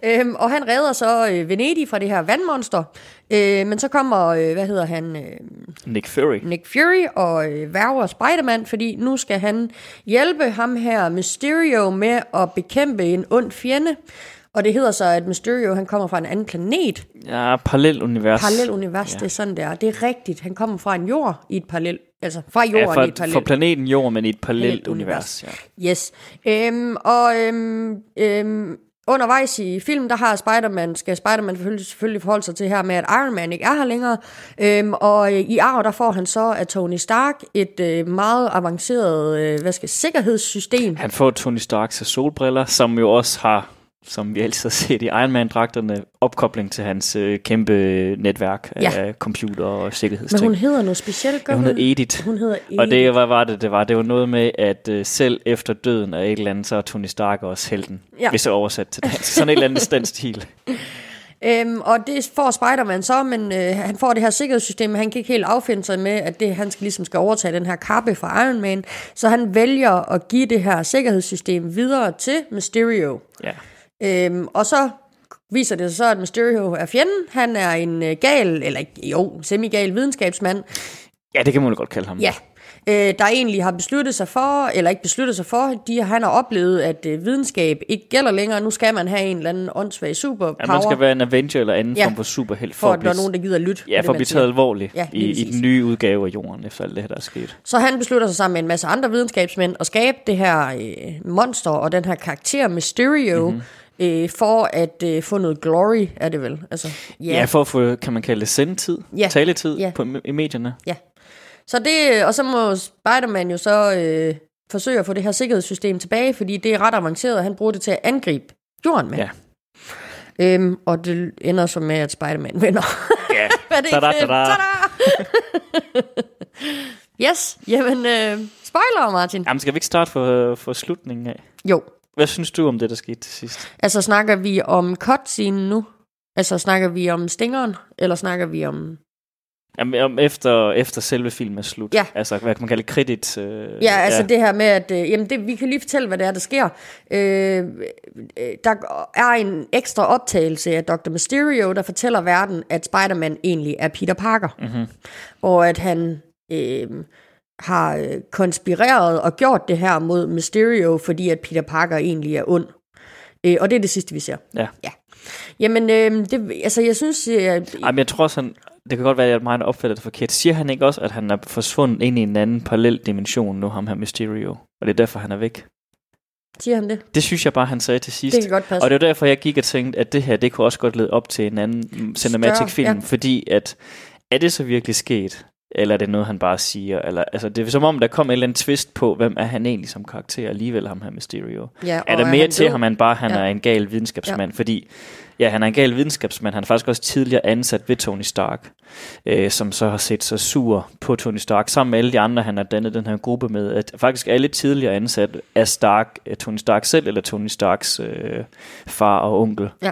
Øhm, og han redder så øh, Venedig fra det her vandmonster. Øh, men så kommer, øh, hvad hedder han, øh, Nick Fury. Nick Fury og øh, værger Spider-Man, fordi nu skal han hjælpe ham her Mysterio med at bekæmpe en ond fjende. Og det hedder så, at Mysterio han kommer fra en anden planet. Ja, parallel univers. Parallel univers, ja. det er sådan der. Det er rigtigt. Han kommer fra en jord i et parallel, altså fra jorden Ja, i et for, parallel. for planeten Jord, men i et parallelt Parallelt univers. univers. Ja. Yes. Øhm, og øhm, øhm, undervejs i filmen, der har Spider-Man, skal Spider-Man selvfølgelig, selvfølgelig forholde sig til her med, at Iron Man ikke er her længere. Øhm, og øh, i arv, der får han så af Tony Stark et øh, meget avanceret øh, hvad skal, sikkerhedssystem. Han får Tony Starks solbriller, som jo også har, som vi altid har set i Iron Man-dragterne, opkobling til hans øh, kæmpe netværk Ja. af computer og Men sikkerhedsting. hun hedder noget specielt, gør ja, hun hun? hed Edith. Hun hedder Edith. Og det, hvad var det, det var? Det var noget med, at øh, selv efter døden af et eller andet, så er Tony Stark også helten. Ja. Hvis det er oversat til dansk. Sådan et eller andet den stil. Øhm, og det får Spider-Man så, men øh, han får det her sikkerhedssystem, men han kan ikke helt affinde sig med, at det, han skal, ligesom skal overtage den her kappe fra Iron Man. Så han vælger at give det her sikkerhedssystem videre til Mysterio. Ja. Øhm, og så viser det sig så, at Mysterio er fjenden. Han er en øh, gal, eller jo, semi-gal videnskabsmand. ja, det kan man jo godt kalde ham. Ja, øh, der egentlig har besluttet sig for, eller ikke besluttet sig for, de, han har oplevet, at øh, videnskab ikke gælder længere. Nu skal man have en eller anden åndssvag superpower. At man skal være en Avenger eller anden Ja. form for superhelt for, for, at at der er blive, nogen, der gider lytte. ja, for det, at blive taget alvorligt Ja, i, i den nye udgave af jorden, efter alt det her, der er sket. Så han beslutter sig sammen med en masse andre videnskabsmænd at skabe det her øh, monster og den her karakter Mysterio, Mhm. mm-hmm. Øh, for at øh, få noget glory, er det vel? Altså, ja. Ja, for at få, kan man kalde det sendtid, Ja. taletid Ja. på, i medierne. ja. Så det, og så må Spider-Man jo så øh, forsøge at få det her sikkerhedssystem tilbage, fordi det er ret avanceret, og han bruger det til at angribe jorden med. Ja. Øhm, og det ender så med, at Spider-Man vinder. Ja, Da-da, ikke fedt? da-da. Tada! yes, jamen, øh, spoiler, Martin. Jamen, skal vi ikke starte for, for slutningen af? Jo, Hvad synes du om det, der skete til sidst? Altså snakker vi om cutscene nu? Altså snakker vi om stingeren? Eller snakker vi om... Jamen, om efter, efter selve filmen er slut. Ja. Altså, hvad kan man kalde kredit? Øh, Ja, altså ja. det her med, at... Øh, jamen, det, vi kan lige fortælle, hvad det er, der sker. Øh, øh, der er en ekstra optagelse af Dr. Mysterio, der fortæller verden, at Spider-Man egentlig er Peter Parker. Mm-hmm. Og at han... Øh, har øh, konspireret og gjort det her mod Mysterio, fordi at Peter Parker egentlig er ond. Øh, og det er det sidste, vi ser. Ja. ja. Jamen, øh, det, altså jeg synes... Øh, Ej, men jeg tror også, han, det kan godt være, at mig der opfatter det forkert. Siger han ikke også, at han er forsvundet ind i en anden parallel dimension nu, ham her Mysterio? Og det er derfor, han er væk? siger han det? Det synes jeg bare, han sagde til sidst. Det kan godt passe. Og det var derfor, jeg gik og tænkte, at det her, det kunne også godt lede op til en anden cinematic Større, film, ja. fordi at, er det så virkelig sket? Eller er det noget, han bare siger? Eller, altså, det er som om, der kom en eller anden twist på, hvem er han egentlig som karakter alligevel, ham her Mysterio. Ja, er der er mere til død? ham, end bare, han Ja. er en gal videnskabsmand? Fordi, ja, han er en gal videnskabsmand. Han er faktisk også tidligere ansat ved Tony Stark, øh, som så har set sig sur på Tony Stark, sammen med alle de andre, han har dannet den her gruppe med. At faktisk alle tidligere ansat er Stark, øh, Tony Stark selv, eller Tony Starks øh, far og onkel. Ja.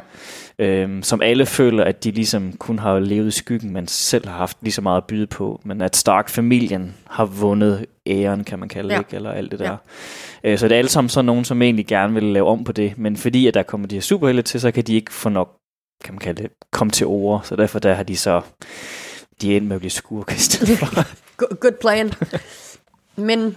Øhm, som alle føler, at de ligesom kun har levet i skyggen, men selv har haft lige så meget at byde på. Men at Stark-familien har vundet æren, kan man kalde det, Ja. ikke? eller alt det der. Ja. Øh, så det er alle sammen sådan nogen, som egentlig gerne vil lave om på det, men fordi at der kommer de her superhelte til, så kan de ikke få nok, kan man kalde det, komme til ord. Så derfor der har de så, de er endt med at blive skurke i stedet for. Go- Good plan. Men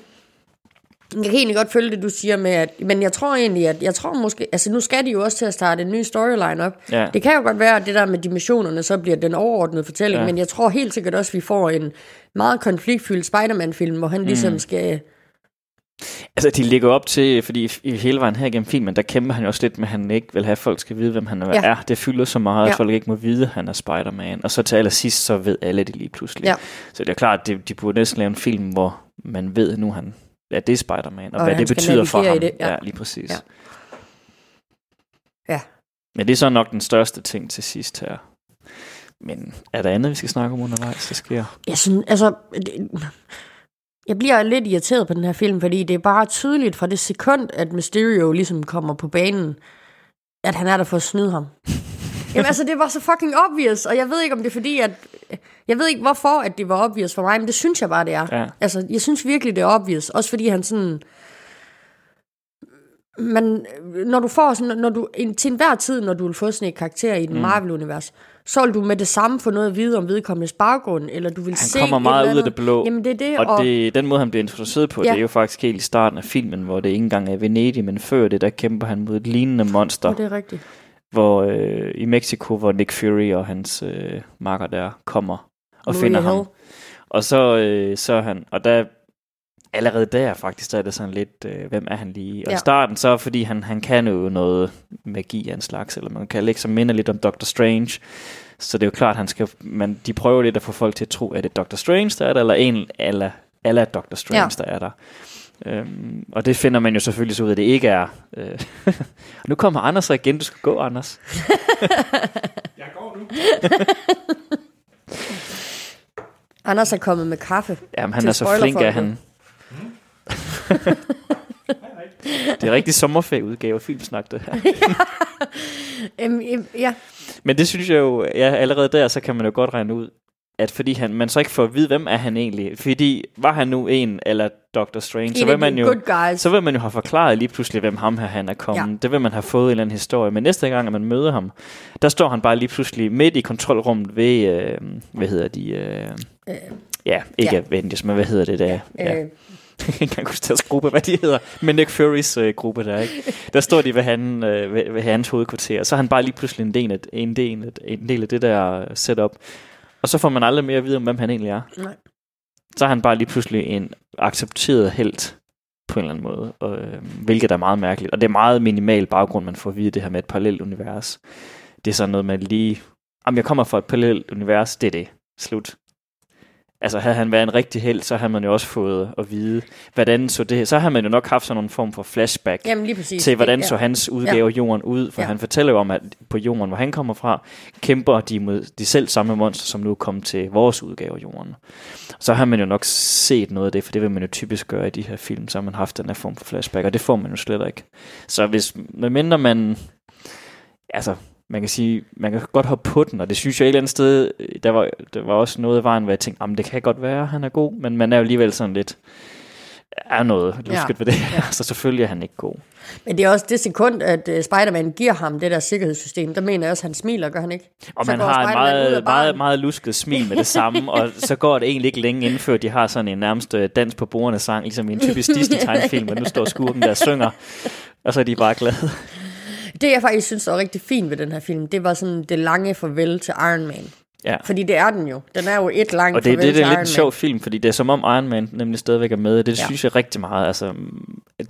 jeg kan egentlig godt følge det, du siger med, at, men jeg tror egentlig, at jeg tror måske, altså nu skal de jo også til at starte en ny storyline op. Ja. Det kan jo godt være, at det der med dimensionerne, så bliver den overordnede fortælling, Ja. men jeg tror helt sikkert også, at vi får en meget konfliktfyldt Spider-Man-film, hvor han Mm. ligesom skal, Altså, de ligger op til, fordi i hele vejen her gennem filmen, der kæmper han jo også lidt med, at han ikke vil have, at folk skal vide, hvem han er. Ja. Det fylder så meget, at Ja. folk ikke må vide, at han er Spider-Man. Og så til allersidst, så ved alle det lige pludselig. Ja. Så det er klart, at de, de burde næsten lave en film, hvor man ved nu, han, at det er Spider-Man, og, Og hvad det betyder for ham. det, ja. ja, lige præcis. Ja. Ja. Men det er så nok den største ting til sidst her. Men er der andet, vi skal snakke om undervejs, der sker? Jeg synes, altså... Det, jeg bliver lidt irriteret på den her film, fordi det er bare tydeligt fra det sekund, at Mysterio ligesom kommer på banen, at han er der for at snyde ham. Jamen altså, det var så fucking obvious, og jeg ved ikke, om det er fordi, at... Jeg ved ikke, hvorfor at det var obvious for mig, men det synes jeg bare, det er. Ja. Altså, jeg synes virkelig, det er obvious. Også fordi han sådan... Men når du får sådan, når du, en, til enhver tid, når du vil få sådan et karakter i den mm. Marvel-univers, så vil du med det samme få noget at vide om vedkommendes baggrund, eller du vil Han se kommer et meget ud af det blå. Jamen det er det, Og det, den måde, han bliver introduceret på, ja. det er jo faktisk helt i starten af filmen, hvor det ikke engang er Venedig, men før det, der kæmper han mod et lignende monster, Og det er rigtigt. Hvor øh, i Mexico, hvor Nick Fury og hans øh, makker der kommer og Maria finder Hill. ham. Og så, øh, så er han, og der allerede der faktisk, der er det sådan lidt, øh, hvem er han lige? Og Ja. i starten så, fordi han, han kan jo noget magi af en slags, eller man kan ikke som minder lidt om Doctor Strange. Så det er jo klart, han skal, man, de prøver lidt at få folk til at tro, at det er Doctor Strange, der er der, eller en eller, eller Doctor Strange, ja. der er der. Øhm, og det finder man jo selvfølgelig så ud af, at det ikke er. Øh. nu kommer Anders så igen, du skal gå, Anders. Jeg går nu. Anders er kommet med kaffe. Jamen, han er så flink, at spoilerfolket. han... Det er rigtig sommerferieudgave af filmsnak, det her. Øhm, ja, Men det synes jeg jo, ja, allerede der, så kan man jo godt regne ud, at fordi han, man så ikke får at vide, hvem er han egentlig. Fordi var han nu en eller Doctor Strange, så vil af man jo... Så vil man jo have forklaret lige pludselig, hvem ham her han er kommet. Ja. Det vil man have fået en eller anden historie. Men næste gang, at man møder ham, der står han bare lige pludselig midt i kontrolrummet ved, øh, hvad hedder de? Øh, Øh, ja, ikke ja. Avengers, men hvad hedder det der? Ja. øh, Jeg kan ikke huske deres gruppe, hvad de hedder. Men Nick Furys øh, gruppe der, ikke? Der står de ved, han, øh, ved, ved hans hovedkvarter. Så er han bare lige pludselig en del, af, en, del, en del af det der setup. Og så får man aldrig mere at vide om, hvem han egentlig er. nej. Så er han bare lige pludselig en accepteret helt på en eller anden måde. Og, øh, hvilket er meget mærkeligt. Og det er meget minimal baggrund, man får at vide det her med et parallelt univers. Det er sådan noget, man lige... Jamen, jeg kommer fra et parallelt univers, det er det. Slut. Altså, havde han været en rigtig held, så havde man jo også fået at vide, hvordan så det Så havde man jo nok haft sådan en form for flashback Jamen til, hvordan Det- så hans udgave af jorden ud. For Ja. han fortæller jo om, at på jorden, hvor han kommer fra, kæmper de mod de selv samme monster, som nu er kommet til vores udgave af jorden. Så har man jo nok set noget af det, for det vil man jo typisk gøre i de her film, så har man haft den her form for flashback, og det får man jo slet ikke. Så hvis, medmindre man, altså, man kan sige, man kan godt hoppe på den, og det synes jeg et eller andet sted, der var, der var også noget af vejen, hvor jeg tænkte, jamen det kan godt være, han er god, men man er jo alligevel sådan lidt, er noget lusket Ja. ved det her, så selvfølgelig er han ikke god. Men det er også det sekund, at uh, Spider-Man giver ham det der sikkerhedssystem. Der mener jeg også, at han smiler, gør han ikke? Og Så man har en meget, meget, meget lusket smil med det samme, og så går det egentlig ikke længe inden før de har sådan en nærmest øh, dans på bordene sang, ligesom i en typisk Disney-tegnfilm, hvor nu står skurken der og synger, og så er de bare glade. Det, jeg faktisk synes var rigtig fint ved den her film, det var sådan det lange farvel til Iron Man. Ja. Fordi det er den jo. Den er jo et langt Og det, det, det er lidt Iron en sjov film, fordi det er som om Iron Man nemlig stadigvæk er med. Det Ja. synes jeg rigtig meget. Altså,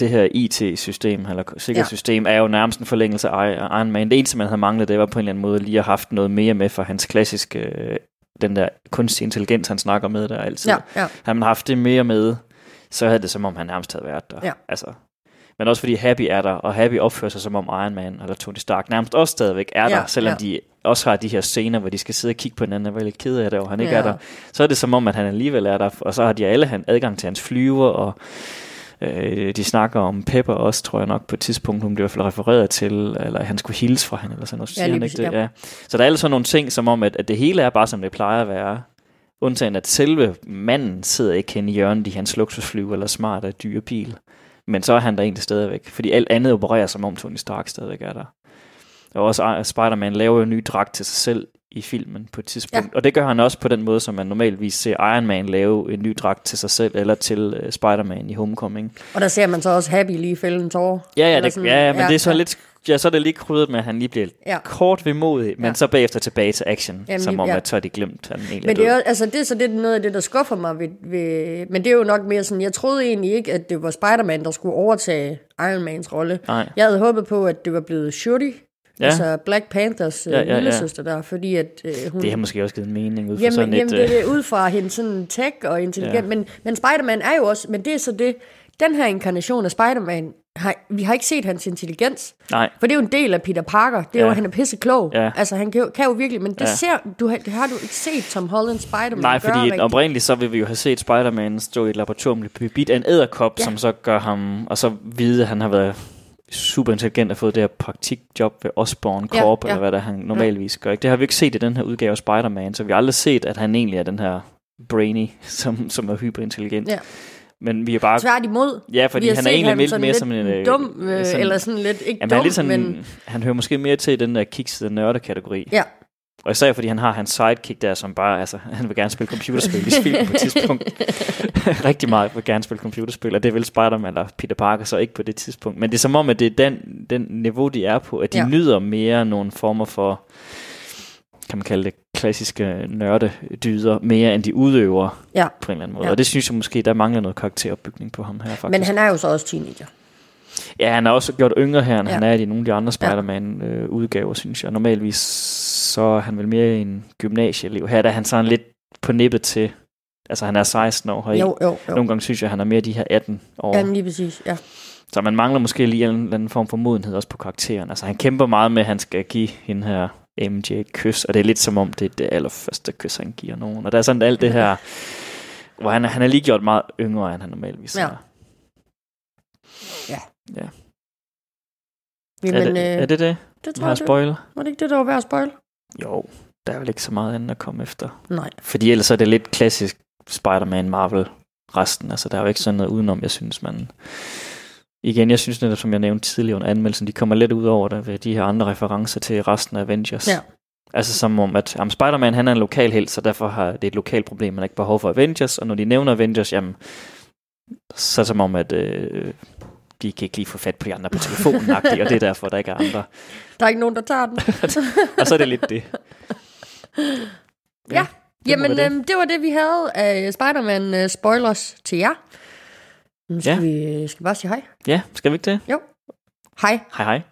det her IT-system, eller sikkerhedssystem, ja. er jo nærmest en forlængelse af Iron Man. Det eneste, man havde manglet, det var på en eller anden måde lige at have haft noget mere med for hans klassiske, øh, den der kunstig intelligens, han snakker med der altid. Ja, ja. Havde man haft det mere med, så havde det som om, han nærmest havde været der. Ja. Altså, men også fordi Happy er der, og Happy opfører sig som om Iron Man eller Tony Stark nærmest også stadigvæk er Ja, der, selvom ja. de også har de her scener, hvor de skal sidde og kigge på hinanden og være lidt ked af det, og han ikke Ja. er der. Så er det som om, at han alligevel er der, og så har de alle han adgang til hans flyver, og øh, de snakker om Pepper også, tror jeg nok, på et tidspunkt, hun bliver i hvert fald refereret til, eller han skulle hilse fra hende, eller sådan noget, så Ja, siger han ikke det. ja. Ja. Så der er alle sådan nogle ting, som om, at, at det hele er bare, som det plejer at være, undtagen at selve manden sidder ikke hen i hjørnet i hans luksusflyve, eller smart af dyre bil. Men så er han der egentlig stadigvæk, fordi alt andet opererer som om Tony Stark stadigvæk er der. Og også uh, Spider-Man laver jo en ny dragt til sig selv i filmen på et tidspunkt. Ja. Og det gør han også på den måde, som man normalvis ser Iron Man lave en ny dragt til sig selv, eller til uh, Spider-Man i Homecoming. Og der ser man så også Happy lige fælde en tårer. Ja, ja, det, sådan- ja, ja men ja, det er så ja. lidt... Ja, så er det lige krydret med, at han lige bliver Ja. kort vemodig, men Ja. så bagefter tilbage til action, Jamen, som om, ja. at så er de glemt, at han egentlig Men det er, jo- altså, det er så det er noget af det, der skuffer mig ved, ved... Men det er jo nok mere sådan, jeg troede egentlig ikke, at det var Spider-Man, der skulle overtage Iron Mans rolle. Jeg havde håbet på, at det var blevet Shuri, ja. Altså Black Panthers ja, Ja, ja, ja, søster der, fordi at øh, hun... Det har måske også givet mening ud fra Jamen, sådan jamen et... det øh, er det, ud fra hende sådan tech og intelligent. Ja. men, men Spider-Man er jo også, men det er så det, den her inkarnation af Spider-Man, har, vi har ikke set hans intelligens, Nej, for det er jo en del af Peter Parker, det er ja. jo, Ja. at han er pisse klog, Ja. altså han kan jo, kan jo virkelig, men det, ja. Ja. ser, du, har- det har du ikke set Tom Holland Spider-Man Nej, gøre fordi oprindeligt så vil vi jo have set Spider-Man stå i et laboratorium og blive bidt af en æderkop, Ja. ja. som så gør ham, og så vide, at han har været super intelligent og fået det her praktikjob ved Osborn Ja, Corp, ja. eller hvad der han normalvis gør. Ikke? Det har vi ikke set i den her udgave af Spider-Man, så vi har aldrig set, at han egentlig er den her brainy, som, som er hyperintelligent. Ja. Men vi er bare... Tværtimod. Ja, fordi han er egentlig lidt mere lidt som en... øh, dum, øh, sådan- eller sådan lidt, ikke Jamen, dum, han, er lidt sådan, men... han hører måske mere til den der kiksede nørde-kategori. Ja. Og især fordi han har hans sidekick der, som bare, altså, han vil gerne spille computerspil i spil på et tidspunkt. Rigtig meget vil gerne spille computerspil, og det vil Spider-Man eller Peter Parker så ikke på det tidspunkt. Men det er som om, at det er den, den niveau, de er på, at de ja. nyder mere nogle former for, kan man kalde det, klassiske nørdedyder, mere end de udøver Ja. på en eller anden måde. Ja. Og det synes jeg måske, der mangler noget karakteropbygning på ham her, faktisk. Men han er jo så også teenager. Ja, han er også gjort yngre her, end Ja. han er i nogle af de andre Spider-Man-udgaver, synes jeg. Normalvis så er han vel mere i en gymnasieelev. Her der er han sådan lidt på nippet til, altså han er 16 år, og Jo, jo, jo. nogle gange synes jeg, han er mere de her 18 år. Jamen lige præcis, ja. Så man mangler måske lige en eller anden form for modenhed også på karakteren. Altså han kæmper meget med, at han skal give hende her MJ et kys, og det er lidt som om, det er det allerførste kys, han giver nogen. Og der er sådan alt det her, hvor han, han er lige gjort meget yngre, end han normalvis Ja. er. Ja. Ja. Jamen, er, det, øh, er det det? det tror jeg, det, spoiler? var det ikke det, der var værd at spoil? Jo, der er vel ikke så meget andet at komme efter. Nej. Fordi ellers er det lidt klassisk Spider-Man Marvel resten. Altså, der er jo ikke sådan noget udenom, jeg synes, man... Igen, jeg synes netop, som jeg nævnte tidligere under anmeldelsen, de kommer lidt ud over det ved de her andre referencer til resten af Avengers. Ja. Altså som om, at jamen, Spider-Man han er en lokal helt, så derfor har det et lokalt problem, man har ikke behov for Avengers, og når de nævner Avengers, jamen, så er det som om, at øh, de kan ikke lige få fat på de andre på telefonen, og det er derfor, der ikke er andre. Der er ikke nogen, der tager den. Og så er det lidt det. Ja. Jamen, være det. øhm, det var det, vi havde af Spider-Man øh, spoilers til jer. Nu skal Ja. vi skal vi bare sige hej. Ja, skal vi ikke det? Hej. Hej hej.